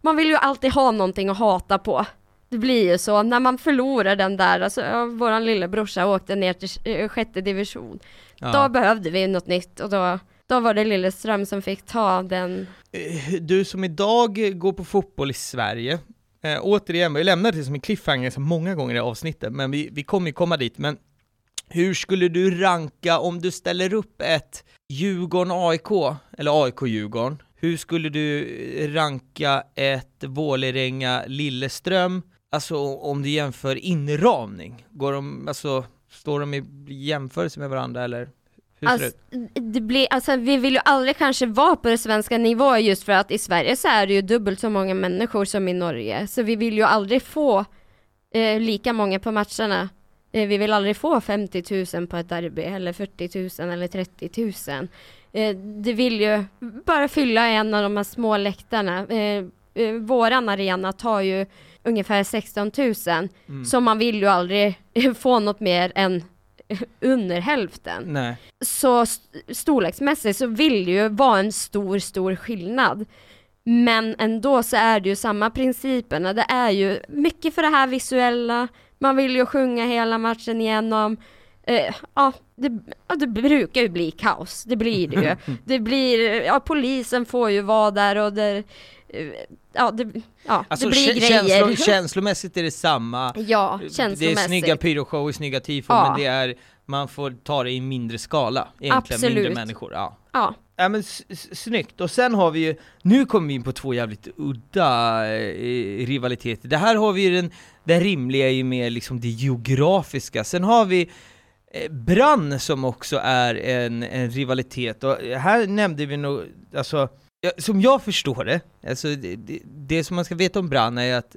man vill ju alltid ha någonting att hata på. Det blir ju så, när man förlorar den där, alltså ja, våran lillebrorsa åkte ner till eh, sjätte division. Då Ja. behövde vi något nytt och då, då var det Lilleström som fick ta den Eh, Du som idag går på fotboll i Sverige, eh, återigen, vi lämnar det som en cliffhanger så många gånger i avsnittet, men vi, vi kommer ju komma dit, men hur skulle du ranka om du ställer upp ett Djurgården-AIK, eller AIK-Djurgården, hur skulle du ranka ett Vålerenga-Lilleström, alltså om du jämför inramning? Går de, alltså, står de i jämförelse med varandra eller? Hur ser det Alltså, det blir, alltså, vi vill ju aldrig kanske vara på det svenska nivå just för att i Sverige så är det ju dubbelt så många människor som i Norge. Så vi vill ju aldrig få eh, lika många på matcherna. Eh, vi vill aldrig få 50 000 på ett derby eller 40 000 eller 30 000. Eh, det vill ju bara fylla en av de här små läktarna. Eh, eh, våran arena tar ju ungefär 16 000. Mm. Så man vill ju aldrig få något mer än under hälften Nej. så st- storleksmässigt så vill det ju vara en stor, stor skillnad. Men ändå så är det ju samma principerna. Det är ju mycket för det här visuella. Man vill ju sjunga hela matchen igenom. Eh, ja, det, ja, det brukar ju bli kaos. Det blir det ju. Det blir, ja, polisen får ju vara där och det, eh, ja, det, ja, Alltså det blir grejer. känslo, känslomässigt är det samma. ja, Det är känslomässigt. snygga pyroshower, snygga tifon, Ja. men det är, man får ta det i mindre skala, egentligen mindre Absolut. människor. Ja. Ja, Ja men snyggt, och sen har vi ju, nu kommer vi in på två jävligt udda eh, rivaliteter. Det här har vi ju den, den rimliga i mer liksom det geografiska, sen har vi Eh, Brann som också är en, en rivalitet, och här nämnde vi nog, alltså som jag förstår det, alltså det, det, det som man ska veta om Brann är att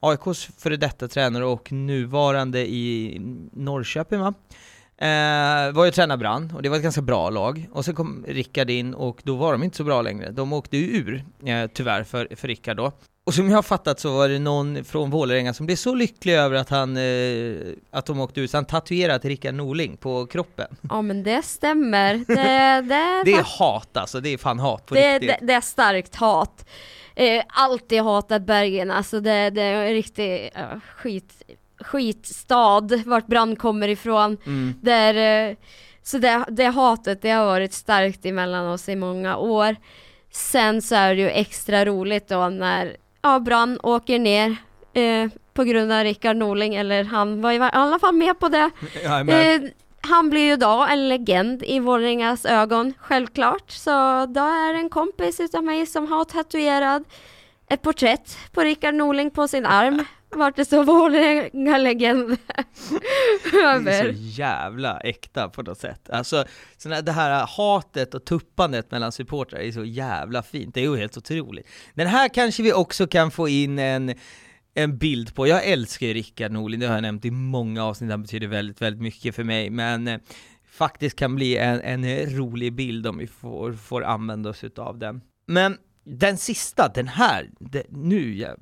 AIKs före detta tränare och nuvarande i Norrköping va? Eh, var ju tränare Brann, och det var ett ganska bra lag. Och sen kom Rickard in och då var de inte så bra längre. De åkte ju ur, eh, tyvärr för, för Rickard då. Och som jag har fattat så var det någon från Vålerenga som blev så lycklig över att han, eh, att de åkte ut, så han tatuerade Rickard Norling på kroppen. ja men det stämmer. Det, det, är Det är hat alltså, det är fan hat på det, riktigt. det, det är starkt hat. Eh, alltid hatat Bergen, alltså det, det är en riktig uh, skit, skitstad vart Brann kommer ifrån. Mm. Där, eh, så det, det hatet det har varit starkt emellan oss i många år. Sen så är det ju extra roligt då när ja, Brann åker ner eh, på grund av Rickard Norling, eller han var i alla fall med på det. Eh, han blir ju då en legend i Vålerengas ögon, självklart. Så då är det en kompis utav mig som har tatuerat ett porträtt på Rickard Norling på sin arm. Vart det står Vålerenga-legend det är över. så jävla äkta på något sätt. Alltså, sån här, det här hatet och tuppandet mellan supportrar är så jävla fint, det är ju helt otroligt. Den här kanske vi också kan få in en, en bild på, jag älskar ju Rickard Norling, det har jag nämnt i många avsnitt, han betyder väldigt, väldigt mycket för mig, men eh, faktiskt kan bli en, en rolig bild om vi får, får använda oss utav den. Men den sista, den här, det, nu, jag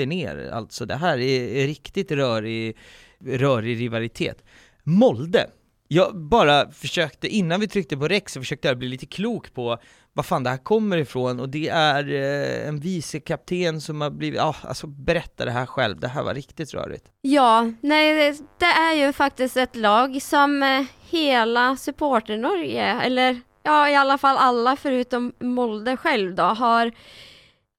sätter ner alltså, det här är, är riktigt rörig, rörig rivalitet. Molde, jag bara försökte, innan vi tryckte på Rex, så försökte jag bli lite klok på vad fan det här kommer ifrån och det är eh, en vicekapten som har blivit, ja alltså berätta det här själv, det här var riktigt rörigt. Ja, nej det, det är ju faktiskt ett lag som eh, hela supporter-Norge, eller ja i alla fall alla förutom Molde själv då, har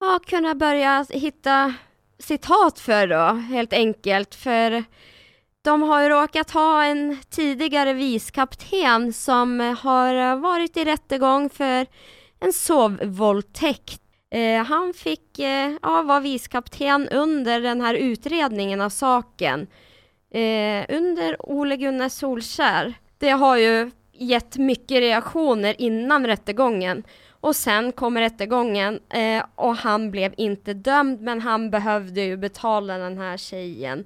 ja, kunnat börja hitta citat för då, helt enkelt. För De har ju råkat ha en tidigare vicekapten som har varit i rättegång för en sovvåldtäkt. Eh, han fick eh, ja, vara vicekapten under den här utredningen av saken. Eh, under Ole Gunnar Solskär. Det har ju gett mycket reaktioner innan rättegången. Och sen kom rättegången eh, och han blev inte dömd men han behövde ju betala den här tjejen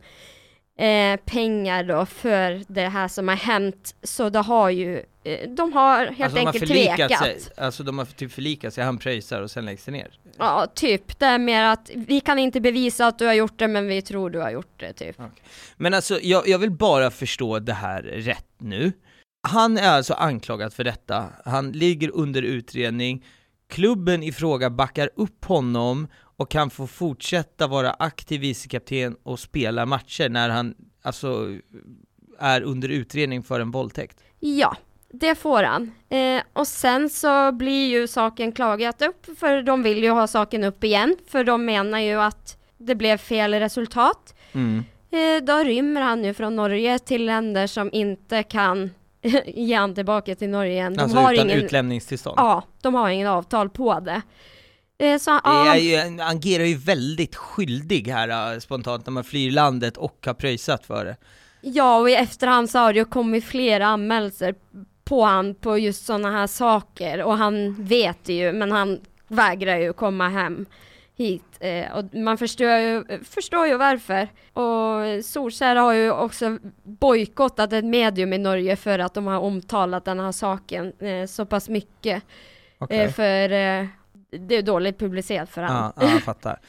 eh, pengar då för det här som har hänt. Så det har ju, eh, de har helt alltså, enkelt de har tvekat. Sig, alltså de har typ förlikat sig, han pröjsar och sen läggs det ner? Ja, typ. Det är mer att vi kan inte bevisa att du har gjort det men vi tror du har gjort det, typ. Okay. Men alltså, jag, jag vill bara förstå det här rätt nu. Han är alltså anklagad för detta, han ligger under utredning, klubben i fråga backar upp honom och kan få fortsätta vara aktiv vicekapten och spela matcher när han alltså är under utredning för en våldtäkt? Ja, det får han. Eh, och sen så blir ju saken klagat upp, för de vill ju ha saken upp igen, för de menar ju att det blev fel resultat. Mm. Eh, då rymmer han ju från Norge till länder som inte kan ge han tillbaka till Norge igen. De alltså har utan ingen, utlämningstillstånd? Ja, de har ingen avtal på det. Eh, så, ja, ju, han agerar ju väldigt skyldig här eh, spontant när man flyr landet och har pröjsat för det. Ja, och i efterhand så har det ju kommit flera anmälelser på han på just sådana här saker och han vet det ju men han vägrar ju komma hem hit eh, och man förstår ju, förstår ju varför. Och Solskär har ju också bojkottat ett medium i Norge för att de har omtalat den här saken eh, så pass mycket. Okay. Eh, för eh, det är dåligt publicerat för honom. Ja, ja, jag fattar.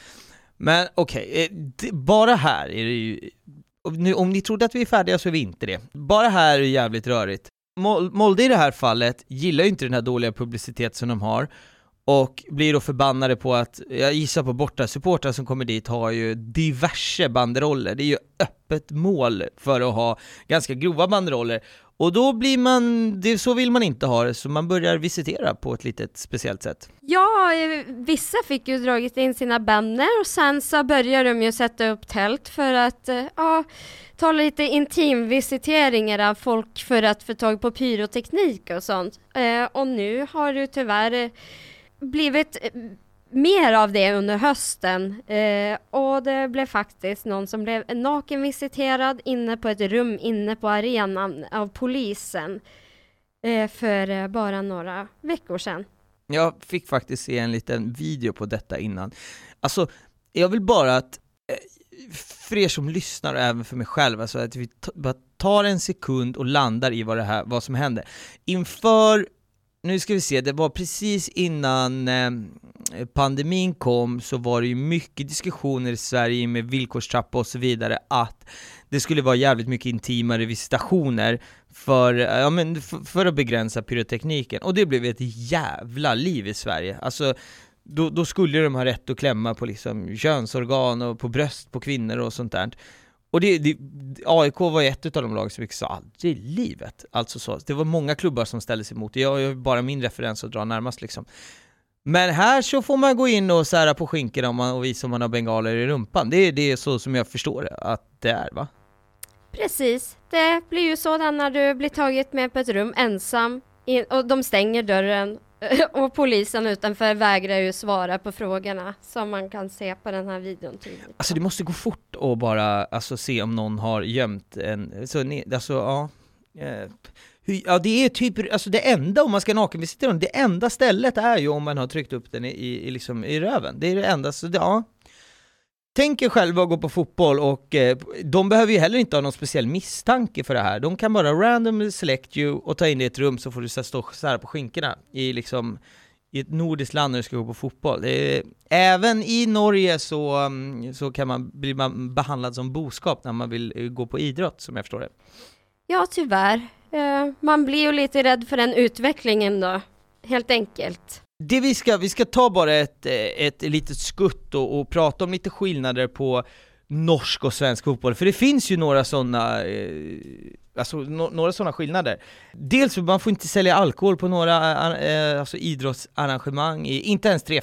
Men okej, okay, eh, bara här är det ju, nu, om ni trodde att vi är färdiga så är vi inte det. Bara här är det jävligt rörigt. Molde i det här fallet gillar ju inte den här dåliga publicitet som de har, och blir då förbannade på att, jag gissar på borta supportrar som kommer dit har ju diverse banderoller, det är ju öppet mål för att ha ganska grova banderoller. Och då blir man, det, så vill man inte ha det, så man börjar visitera på ett litet speciellt sätt. Ja, eh, vissa fick ju dragit in sina banner och sen så började de ju sätta upp tält för att, eh, ja, ta lite intimvisiteringar av folk för att få tag på pyroteknik och sånt. Eh, och nu har du tyvärr blivit eh, mer av det under hösten eh, och det blev faktiskt någon som blev nakenvisiterad inne på ett rum inne på arenan av polisen eh, för eh, bara några veckor sedan. Jag fick faktiskt se en liten video på detta innan. Alltså, jag vill bara att eh, för er som lyssnar och även för mig själv, alltså att vi bara tar en sekund och landar i vad, det här, vad som händer. Inför nu ska vi se, det var precis innan eh, pandemin kom så var det ju mycket diskussioner i Sverige med villkorstrappa och så vidare att det skulle vara jävligt mycket intimare visitationer för, eh, ja, men för, för att begränsa pyrotekniken, och det blev ett jävla liv i Sverige. Alltså, då, då skulle de ha rätt att klämma på liksom könsorgan och på bröst på kvinnor och sånt där. Och det, det, AIK var ett av de lag som fick sa aldrig i livet. Alltså så, det var många klubbar som ställde sig emot det, jag har bara min referens att dra närmast liksom. Men här så får man gå in och sära på skinkorna om man, och visa om man har bengaler i rumpan. Det, det är så som jag förstår det, att det är va? Precis, det blir ju så när du blir taget med på ett rum ensam in, och de stänger dörren och polisen utanför vägrar ju svara på frågorna som man kan se på den här videon tydligt. Alltså det måste gå fort att bara alltså, se om någon har gömt en, så, alltså ja. Eh, ja det är typ, alltså det enda om man ska nakenvisitera det enda stället är ju om man har tryckt upp den i, i, liksom, i röven. Det är det enda, så det, ja. Tänk er själva att gå på fotboll och eh, de behöver ju heller inte ha någon speciell misstanke för det här. De kan bara random select you och ta in dig i ett rum så får du stå så på skinkorna i liksom i ett nordiskt land när du ska gå på fotboll. Är, även i Norge så, mm, så kan man bli man behandlad som boskap när man vill eh, gå på idrott, som jag förstår det. Ja, tyvärr. Eh, man blir ju lite rädd för den utvecklingen då, helt enkelt. Det vi ska, vi ska ta bara ett, eh, ett litet skutt och, och prata om lite skillnader på norsk och svensk fotboll, för det finns ju några sådana eh, alltså, no, några sådana skillnader. Dels, man får inte sälja alkohol på några eh, eh alltså idrottsarrangemang, inte ens 3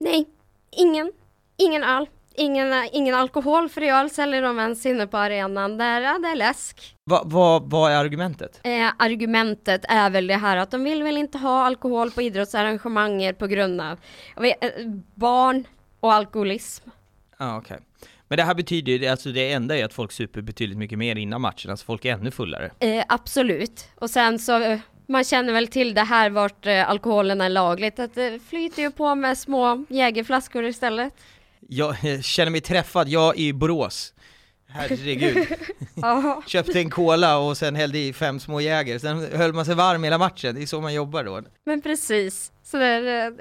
Nej, ingen, ingen öl ingen, ingen alkoholfri öl säljer de ens inne på arenan. Där, ja, det är läsk. Va, va, vad är argumentet? Eh, argumentet är väl det här att de vill väl inte ha alkohol på idrottsarrangemanget på grund av vet, eh, barn och alkoholism. Ja, okej. Men det här betyder ju, alltså det enda är att folk super betydligt mycket mer innan matchen, alltså folk är ännu fullare. Eh, absolut. Och sen så, eh, man känner väl till det här vart eh, alkoholen är lagligt, att det flyter ju på med små jägerflaskor istället. Jag känner mig träffad, jag i Borås. Herregud. Ja. Köpte en cola och sen hällde i fem små Jäger, sen höll man sig varm hela matchen, det är så man jobbar då. Men precis. Så det är, eh,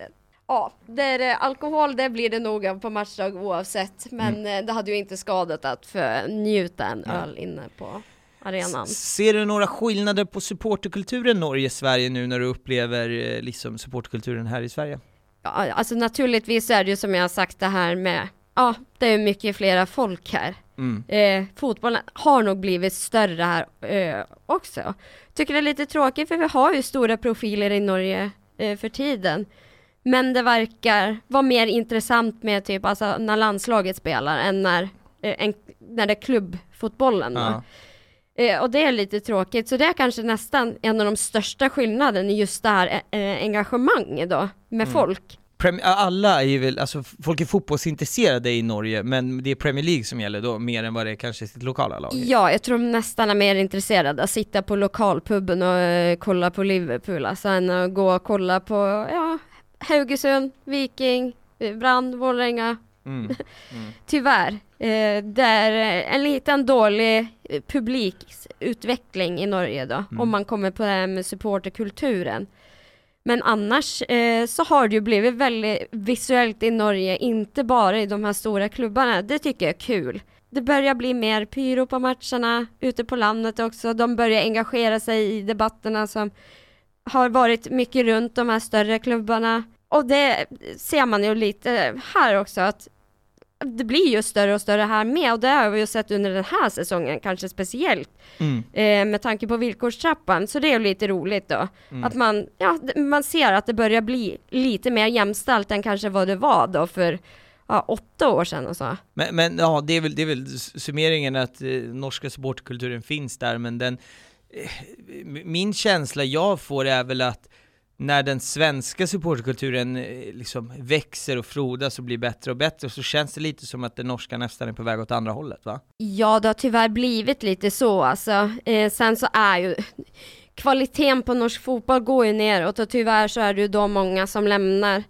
ja, det är, eh, alkohol det blir det nog av på matchdag oavsett. Men eh, det hade ju inte skadat att få njuta en Nej. öl inne på arenan. Ser du några skillnader på supporterkulturen Norge-Sverige nu när du upplever liksom supporterkulturen här i Sverige? Ja, alltså naturligtvis är det ju som jag har sagt det här med, ja, det är mycket flera folk här. Mm. Eh, fotbollen har nog blivit större här eh, också. Tycker det är lite tråkigt för vi har ju stora profiler i Norge eh, för tiden. Men det verkar vara mer intressant med typ alltså när landslaget spelar än när, eh, en, när det är klubbfotbollen. då. Eh, och det är lite tråkigt, så det är kanske nästan en av de största skillnaderna just det här eh, engagemanget då med Mm. folk. Alla är ju väl, alltså folk är fotbollsintresserade i Norge, men det är Premier League som gäller då, mer än vad det är kanske sitt lokala lag. Ja, jag tror de nästan är mer intresserade att sitta på lokalpuben och eh, kolla på Liverpool, alltså än att gå och kolla på, ja, Haugesund, Viking, eh, Brand, Vålerenga. Mm. Mm. Tyvärr, eh, det är eh, en liten dålig eh, publikutveckling i Norge då, Mm. om man kommer på det här med supporterkulturen. Men annars eh, så har det ju blivit väldigt visuellt i Norge, inte bara i de här stora klubbarna. Det tycker jag är kul. Det börjar bli mer pyro på matcherna, ute på landet också. De börjar engagera sig i debatterna som har varit mycket runt de här större klubbarna. Och det ser man ju lite här också, att det blir ju större och större här med och det har vi ju sett under den här säsongen kanske speciellt Mm. eh, med tanke på villkorstrappan. Så det är ju lite roligt då. Mm. Att man, ja, man ser att det börjar bli lite mer jämställt än kanske vad det var då för ja, åtta år sedan och så. Men, men ja, det är väl, det är väl summeringen att eh, norska supporterkulturen finns där, men den, eh, min känsla jag får är väl att när den svenska supporterkulturen eh, liksom växer och frodas och blir bättre och bättre, så känns det lite som att den norska nästan är på väg åt andra hållet va? Ja, det har tyvärr blivit lite så alltså. Eh, sen så är ju kvaliteten på norsk fotboll går ju neråt och tyvärr så är det ju då många som lämnar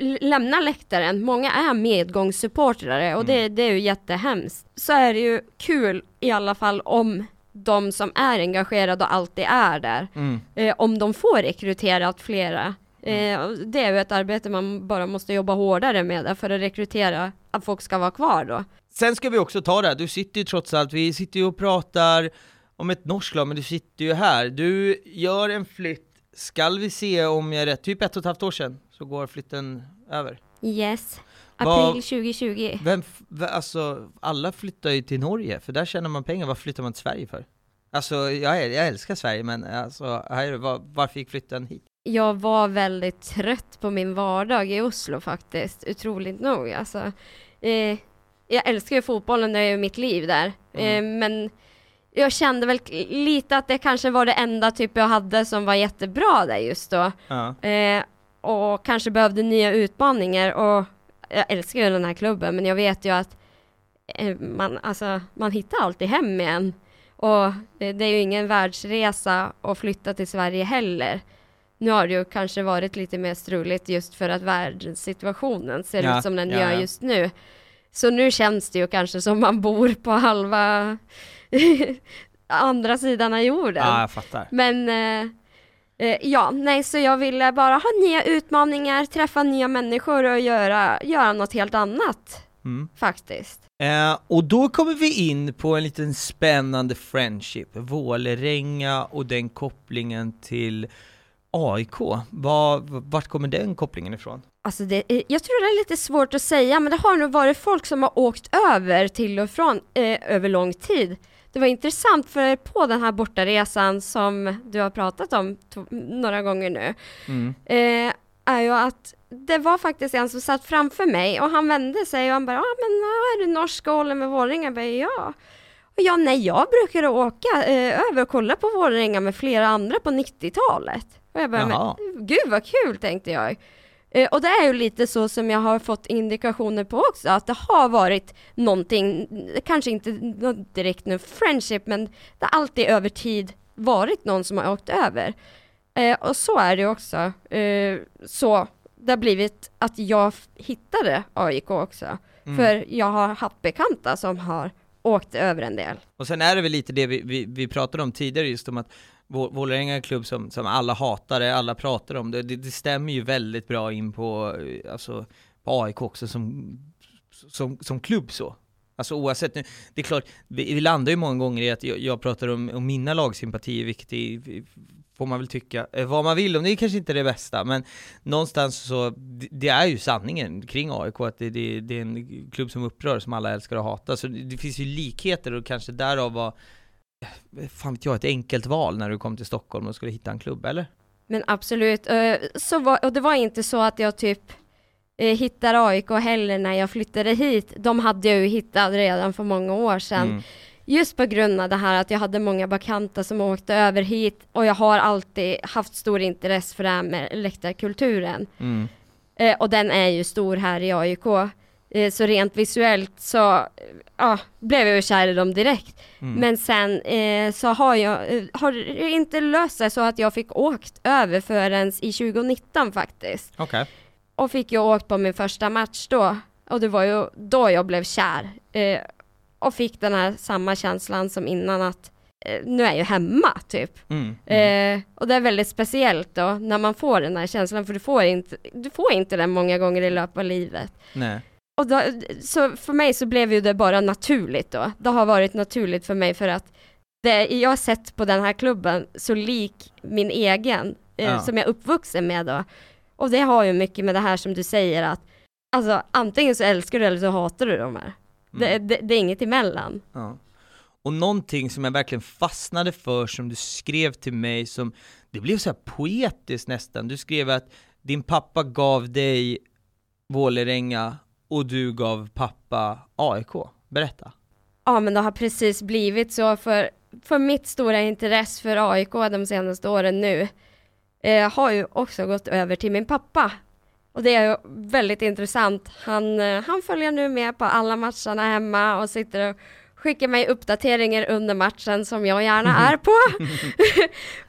l- lämnar läktaren. Många är medgångssupportrare och det, det är ju jättehemskt. Så är det ju kul i alla fall om de som är engagerade och alltid är där, Mm. eh, om de får rekryterat flera. Eh, det är ju ett arbete man bara måste jobba hårdare med för att rekrytera att folk ska vara kvar då. Sen ska vi också ta det här, du sitter ju trots allt, vi sitter ju och pratar om ett norskt lag, men du sitter ju här. Du gör en flytt, skall vi se om jag är rätt, typ ett och ett halvt år sedan så går flytten över. Yes. April 2020. Vem, alltså, alla flyttar ju till Norge, för där tjänar man pengar, vad flyttar man till Sverige för? Alltså, jag, jag älskar Sverige, men alltså, här, var, varför gick flytten hit? Jag var väldigt trött på min vardag i Oslo faktiskt, otroligt nog. Alltså, eh, jag älskar ju fotbollen, det är ju mitt liv där. Eh, men jag kände väl lite att det kanske var det enda typ jag hade som var jättebra där just då. Ja. Eh, och kanske behövde nya utmaningar och jag älskar ju den här klubben men jag vet ju att eh, man, alltså, man hittar alltid hem igen. Och det är ju ingen världsresa att flytta till Sverige heller. Nu har det ju kanske varit lite mer struligt just för att världssituationen ser Ja, ut som den ja, gör ja. just nu. Så nu känns det ju kanske som man bor på halva andra sidan av jorden. Men eh, ja, nej, så jag ville bara ha nya utmaningar, träffa nya människor och göra, göra något helt annat Mm. faktiskt. Eh, och då kommer vi in på en liten spännande friendship, Vålerenga och den kopplingen till AIK. Var, vart kommer den kopplingen ifrån? Alltså det, eh, jag tror det är lite svårt att säga, men det har nog varit folk som har åkt över till och från eh, över lång tid. Det var intressant för på den här bortaresan som du har pratat om några gånger nu, Mm. Eh, är ju att det var faktiskt en som satt framför mig och han vände sig och han bara, ja ah, men är du norska och håller med Vålerenga? Jag bara, ja. Och ja, nej, jag brukade åka eh, över och kolla på Vålerenga med flera andra på 90-talet. Och jag bara, men gud vad kul tänkte jag. Eh, och det är ju lite så som jag har fått indikationer på också, att det har varit någonting, kanske inte direkt nu friendship, men det har alltid över tid varit någon som har åkt över. Eh, och så är det också. Eh, så det har blivit att jag hittade AIK också. Mm. För jag har haft bekanta som har åkt över en del. Och sen är det väl lite det vi, vi, vi pratade om tidigare, just om att Vålerenga är en klubb som, som alla hatar, det, alla pratar om det. det. det. stämmer ju väldigt bra in på, eh, alltså, på AIK också som, som, som klubb så. Alltså oavsett, nu, det är klart, vi, vi landar ju många gånger i att jag, jag pratar om, om mina lagsympatier, vilket är, får man väl tycka eh, vad man vill om, det är kanske inte det bästa, men någonstans så, det, det är ju sanningen kring AIK, att det, det, det, är en klubb som upprör, som alla älskar och hatar, så det, finns ju likheter och kanske därav var, fan vet jag, ett enkelt val när du kom till Stockholm och skulle hitta en klubb, eller? Men absolut, eh, så var, och det var inte så att jag typ hittar AIK heller när jag flyttade hit. De hade jag ju hittat redan för många år sedan. Mm. Just på grund av det här att jag hade många bekanta som åkte över hit och jag har alltid haft stor intresse för det här med läktarkulturen. Mm. Eh, och den är ju stor här i AIK. Eh, så rent visuellt så ja, blev jag ju kär i dem direkt. Mm. Men sen eh, så har jag eh, har det inte löst sig så att jag fick åkt över förrän i 2019 faktiskt. Okay. Och fick ju åkt på min första match då. Och det var ju då jag blev kär. Eh, och fick den här samma känslan som innan att eh, nu är jag hemma typ. Mm, mm. Och det är väldigt speciellt då när man får den här känslan för du får inte, du får inte den många gånger i löpet av livet. Nej. Och då, så för mig så blev ju det bara naturligt då. Det har varit naturligt för mig för att det jag har sett på den här klubben så lik min egen eh, ja. som jag är uppvuxen med då. Och det har ju mycket med det här som du säger att alltså antingen så älskar du eller så hatar du de här. Det, mm. det, det, är inget emellan. Ja. Och någonting som jag verkligen fastnade för som du skrev till mig som, det blev så här poetiskt nästan. Du skrev att din pappa gav dig Vålerenga och du gav pappa AIK. Berätta. Ja men det har precis blivit så för, för mitt stora intresse för AIK de senaste åren nu eh, har ju också gått över till min pappa och det är väldigt intressant. Han, eh, han följer nu med på alla matcherna hemma och sitter och skickar mig uppdateringar under matchen som jag gärna är på.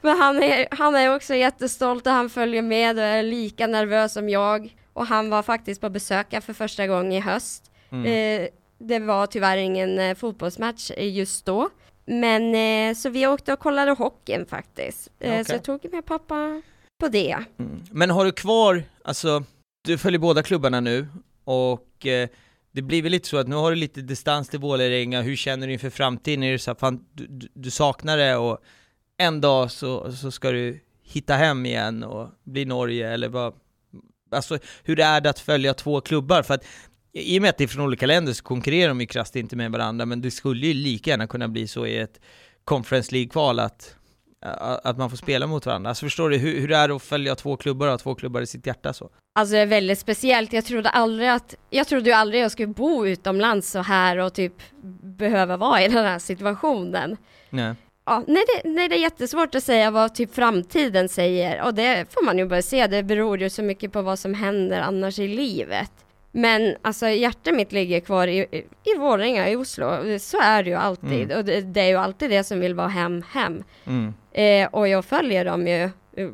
Men han är, han är också jättestolt och han följer med och är lika nervös som jag. Och han var faktiskt på besök för första gången i höst. Mm. Eh, det var tyvärr ingen eh, fotbollsmatch just då. Men eh, så vi åkte och kollade hockeyn faktiskt. Eh, okay. Så jag tog med pappa på det. Mm. Men har du kvar, alltså du följer båda klubbarna nu och eh, det blir väl lite så att nu har du lite distans till Vålerenga, hur känner du inför framtiden? Är det så att fan, du, du, saknar det och en dag så, så ska du hitta hem igen och bli Norge eller vad? Alltså hur är det att följa två klubbar? För att i och med att det är från olika länder så konkurrerar de ju krasst inte med varandra, men det skulle ju lika gärna kunna bli så i ett Conference League-kval att att man får spela mot varandra. Alltså förstår du, hur, hur det är att följa två klubbar och ha två klubbar i sitt hjärta så? Alltså det är väldigt speciellt. Jag trodde aldrig att, jag trodde ju aldrig jag skulle bo utomlands så här och typ behöva vara i den här situationen. Nej. Ja, nej, det, nej, det är jättesvårt att säga vad typ framtiden säger och det får man ju bara se. Det beror ju så mycket på vad som händer annars i livet. Men alltså hjärtat mitt ligger kvar i, i, Vålerenga, i Oslo. Så är det ju alltid. Mm. Och det, det, är ju alltid det som vill vara hem, hem. Mm. Eh, och jag följer dem ju eh,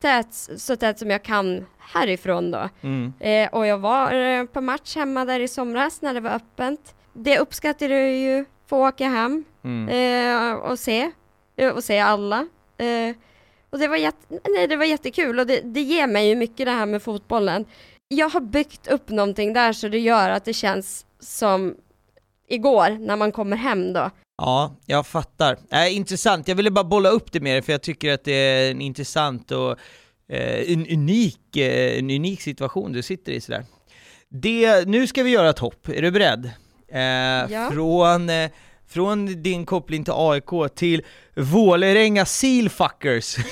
tät, så tätt som jag kan härifrån då. Mm. Eh, och jag var eh, på match hemma där i somras när det var öppet. Det uppskattar jag ju, få åka hem mm. eh, och se, eh, och se alla. och det var, jätte, nej, det var jättekul och det, det ger mig ju mycket det här med fotbollen jag har byggt upp någonting där så det gör att det känns som igår när man kommer hem då. Ja, jag fattar. Äh, intressant, jag ville bara bolla upp det med dig för jag tycker att det är en intressant och eh, en, unik, eh, en unik situation du sitter i sådär. Det, nu ska vi göra ett hopp, är du beredd? Eh, ja. Från, eh, från din koppling till AIK till Vålerenga Sealfuckers.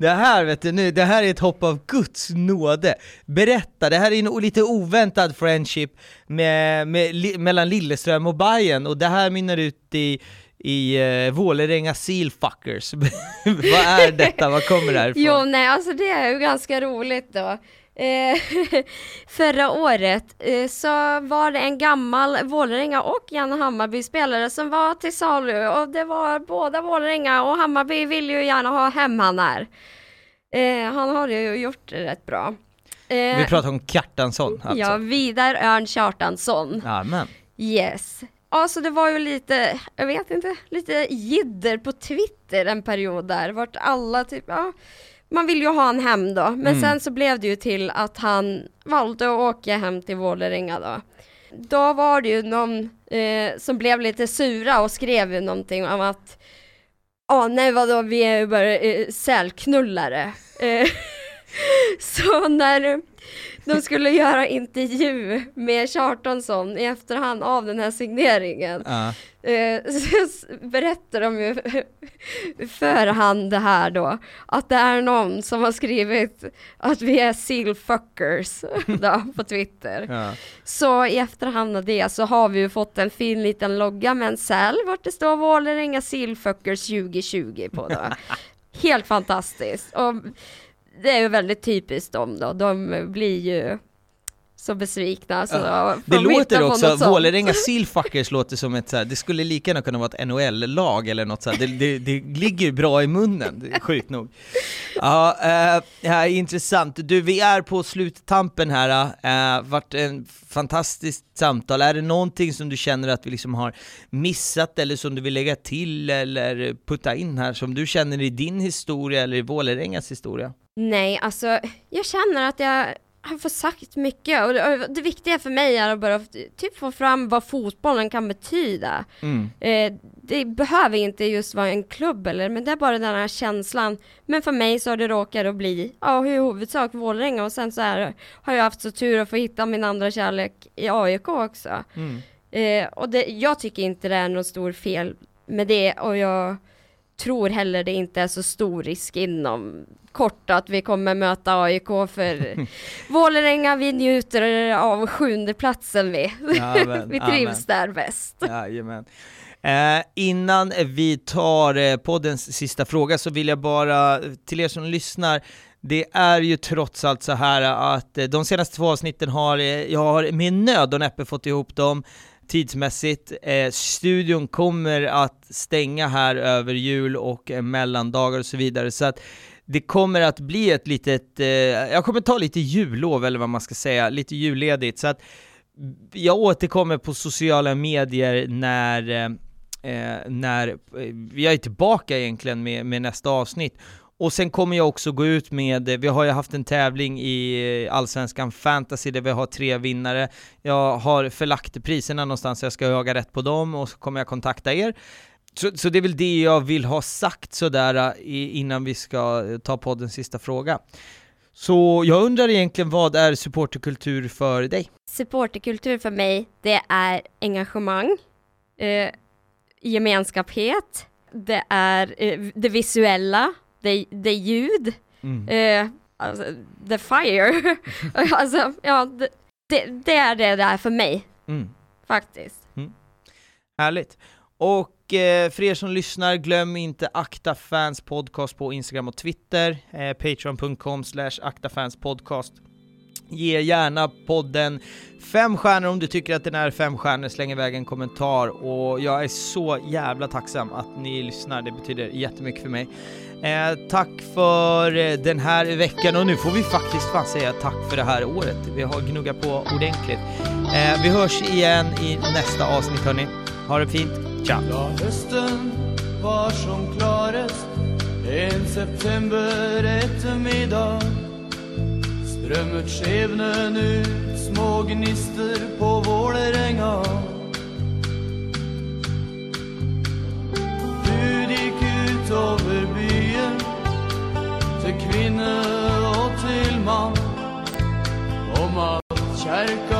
Det här vet du nu, det här är ett hopp av Guds nåde. Berätta, det här är en lite oväntad friendship med, med, li, mellan Lilleström och Bayern och det här mynnar ut i i uh, Vålerenga Sealfuckers. Vad är detta? Vad kommer det här ifrån? Jo, nej, alltså det är ju ganska roligt då. Eh, förra året eh, så var det en gammal Vålerenga och Jan Hammarby-spelare som var till salu och det var båda Vålerenga och Hammarby vill ju gärna ha hem han här. Eh, han har ju gjort det rätt bra. Vi eh, pratar om Kjartansson alltså? Ja, Vidar Örn Kjartansson. Amen. Yes. Alltså det var ju lite, jag vet inte, lite jidder på Twitter en period där, vart alla typ, ja, man vill ju ha han hem då, men mm. sen så blev det ju till att han valde att åka hem till Vålerenga då. Då var det ju någon eh, som blev lite sura och skrev någonting om att Ja, oh, nej vadå, vi är ju bara eh, sälknullare. Eh, så när de skulle göra intervju med Kjartansson i efterhand av den här signeringen. Uh. Så berättar de ju för han det här då, att det är någon som har skrivit att vi är sealfuckers då, på Twitter. Uh. Så i efterhand av det så har vi ju fått en fin liten logga med en säl vart det står Vålerenga sealfuckers 2020 på då. Helt fantastiskt. Och det är ju väldigt typiskt dem då, de blir ju så besvikna. Så ja. Det låter också, Vålerenga Sealfuckers låter som ett så här, det skulle lika gärna kunna vara ett NHL-lag eller något så det, det, det, ligger bra i munnen, sjukt nog. Ja, äh, ja, intressant. Du, vi är på sluttampen här, äh, vart en fantastiskt samtal. Är det någonting som du känner att vi liksom har missat eller som du vill lägga till eller putta in här som du känner i din historia eller i Vålerengas historia? Nej, alltså jag känner att jag har fått sagt mycket och det, det, viktiga för mig är att bara typ få fram vad fotbollen kan betyda. Mm. Eh, det behöver inte just vara en klubb eller, men det är bara den här känslan. Men för mig så har det råkat att bli, ja i huvudsak Vålerenga och sen så här, har jag haft så tur att få hitta min andra kärlek i AIK också. Mm. Eh, och det, jag tycker inte det är något stort fel med det och jag tror heller det inte är så stor risk inom kort att vi kommer möta AIK för Vålerenga, vi njuter av sjunde platsen vi. Amen, vi trivs amen. där bäst. Jajamän. Eh, innan vi tar eh, poddens sista fråga så vill jag bara till er som lyssnar det är ju trots allt så här att eh, de senaste två avsnitten har eh, jag har med nöd och näppe fått ihop dem tidsmässigt. Eh, studion kommer att stänga här över jul och eh, mellandagar och så vidare, så att det kommer att bli ett litet, eh, jag kommer ta lite jullov eller vad man ska säga, lite julledigt, så att jag återkommer på sociala medier när, eh, eh när eh, jag är tillbaka egentligen med, med nästa avsnitt. Och sen kommer jag också gå ut med, eh, vi har ju haft en tävling i eh, Allsvenskan Fantasy där vi har tre vinnare. Jag har förlagt priserna någonstans, jag ska jaga rätt på dem och så kommer jag kontakta er. Så, så det är väl det jag vill ha sagt sådär eh, innan vi ska ta poddens sista fråga. Så jag undrar egentligen, vad är supporterkultur för dig? Supporterkultur för mig, det är engagemang, eh, gemenskaphet, det är eh, det visuella, det, är ljud, mm. eh, alltså, the fire. alltså, ja, det, det, är det det är för mig, mm. faktiskt. Mm. Härligt. Och eh, för er som lyssnar, glöm inte Akta Fans Podcast på Instagram och Twitter, eh, patreon.com slash aktafanspodcast. Ge gärna podden fem stjärnor om du tycker att den är fem stjärnor, släng iväg en kommentar och jag är så jävla tacksam att ni lyssnar, det betyder jättemycket för mig. Eh, tack för eh, den här veckan och nu får vi faktiskt fan säga tack för det här året. Vi har gnuggat på ordentligt. Eh, vi hörs igen i nästa avsnitt hörni. Ha det fint, tja! Ja, hösten var som klarast en september eftermiddag Strömmet skevnen ut små gnister på Vålerenga Du gick ut och till kvinna och till man om att kärka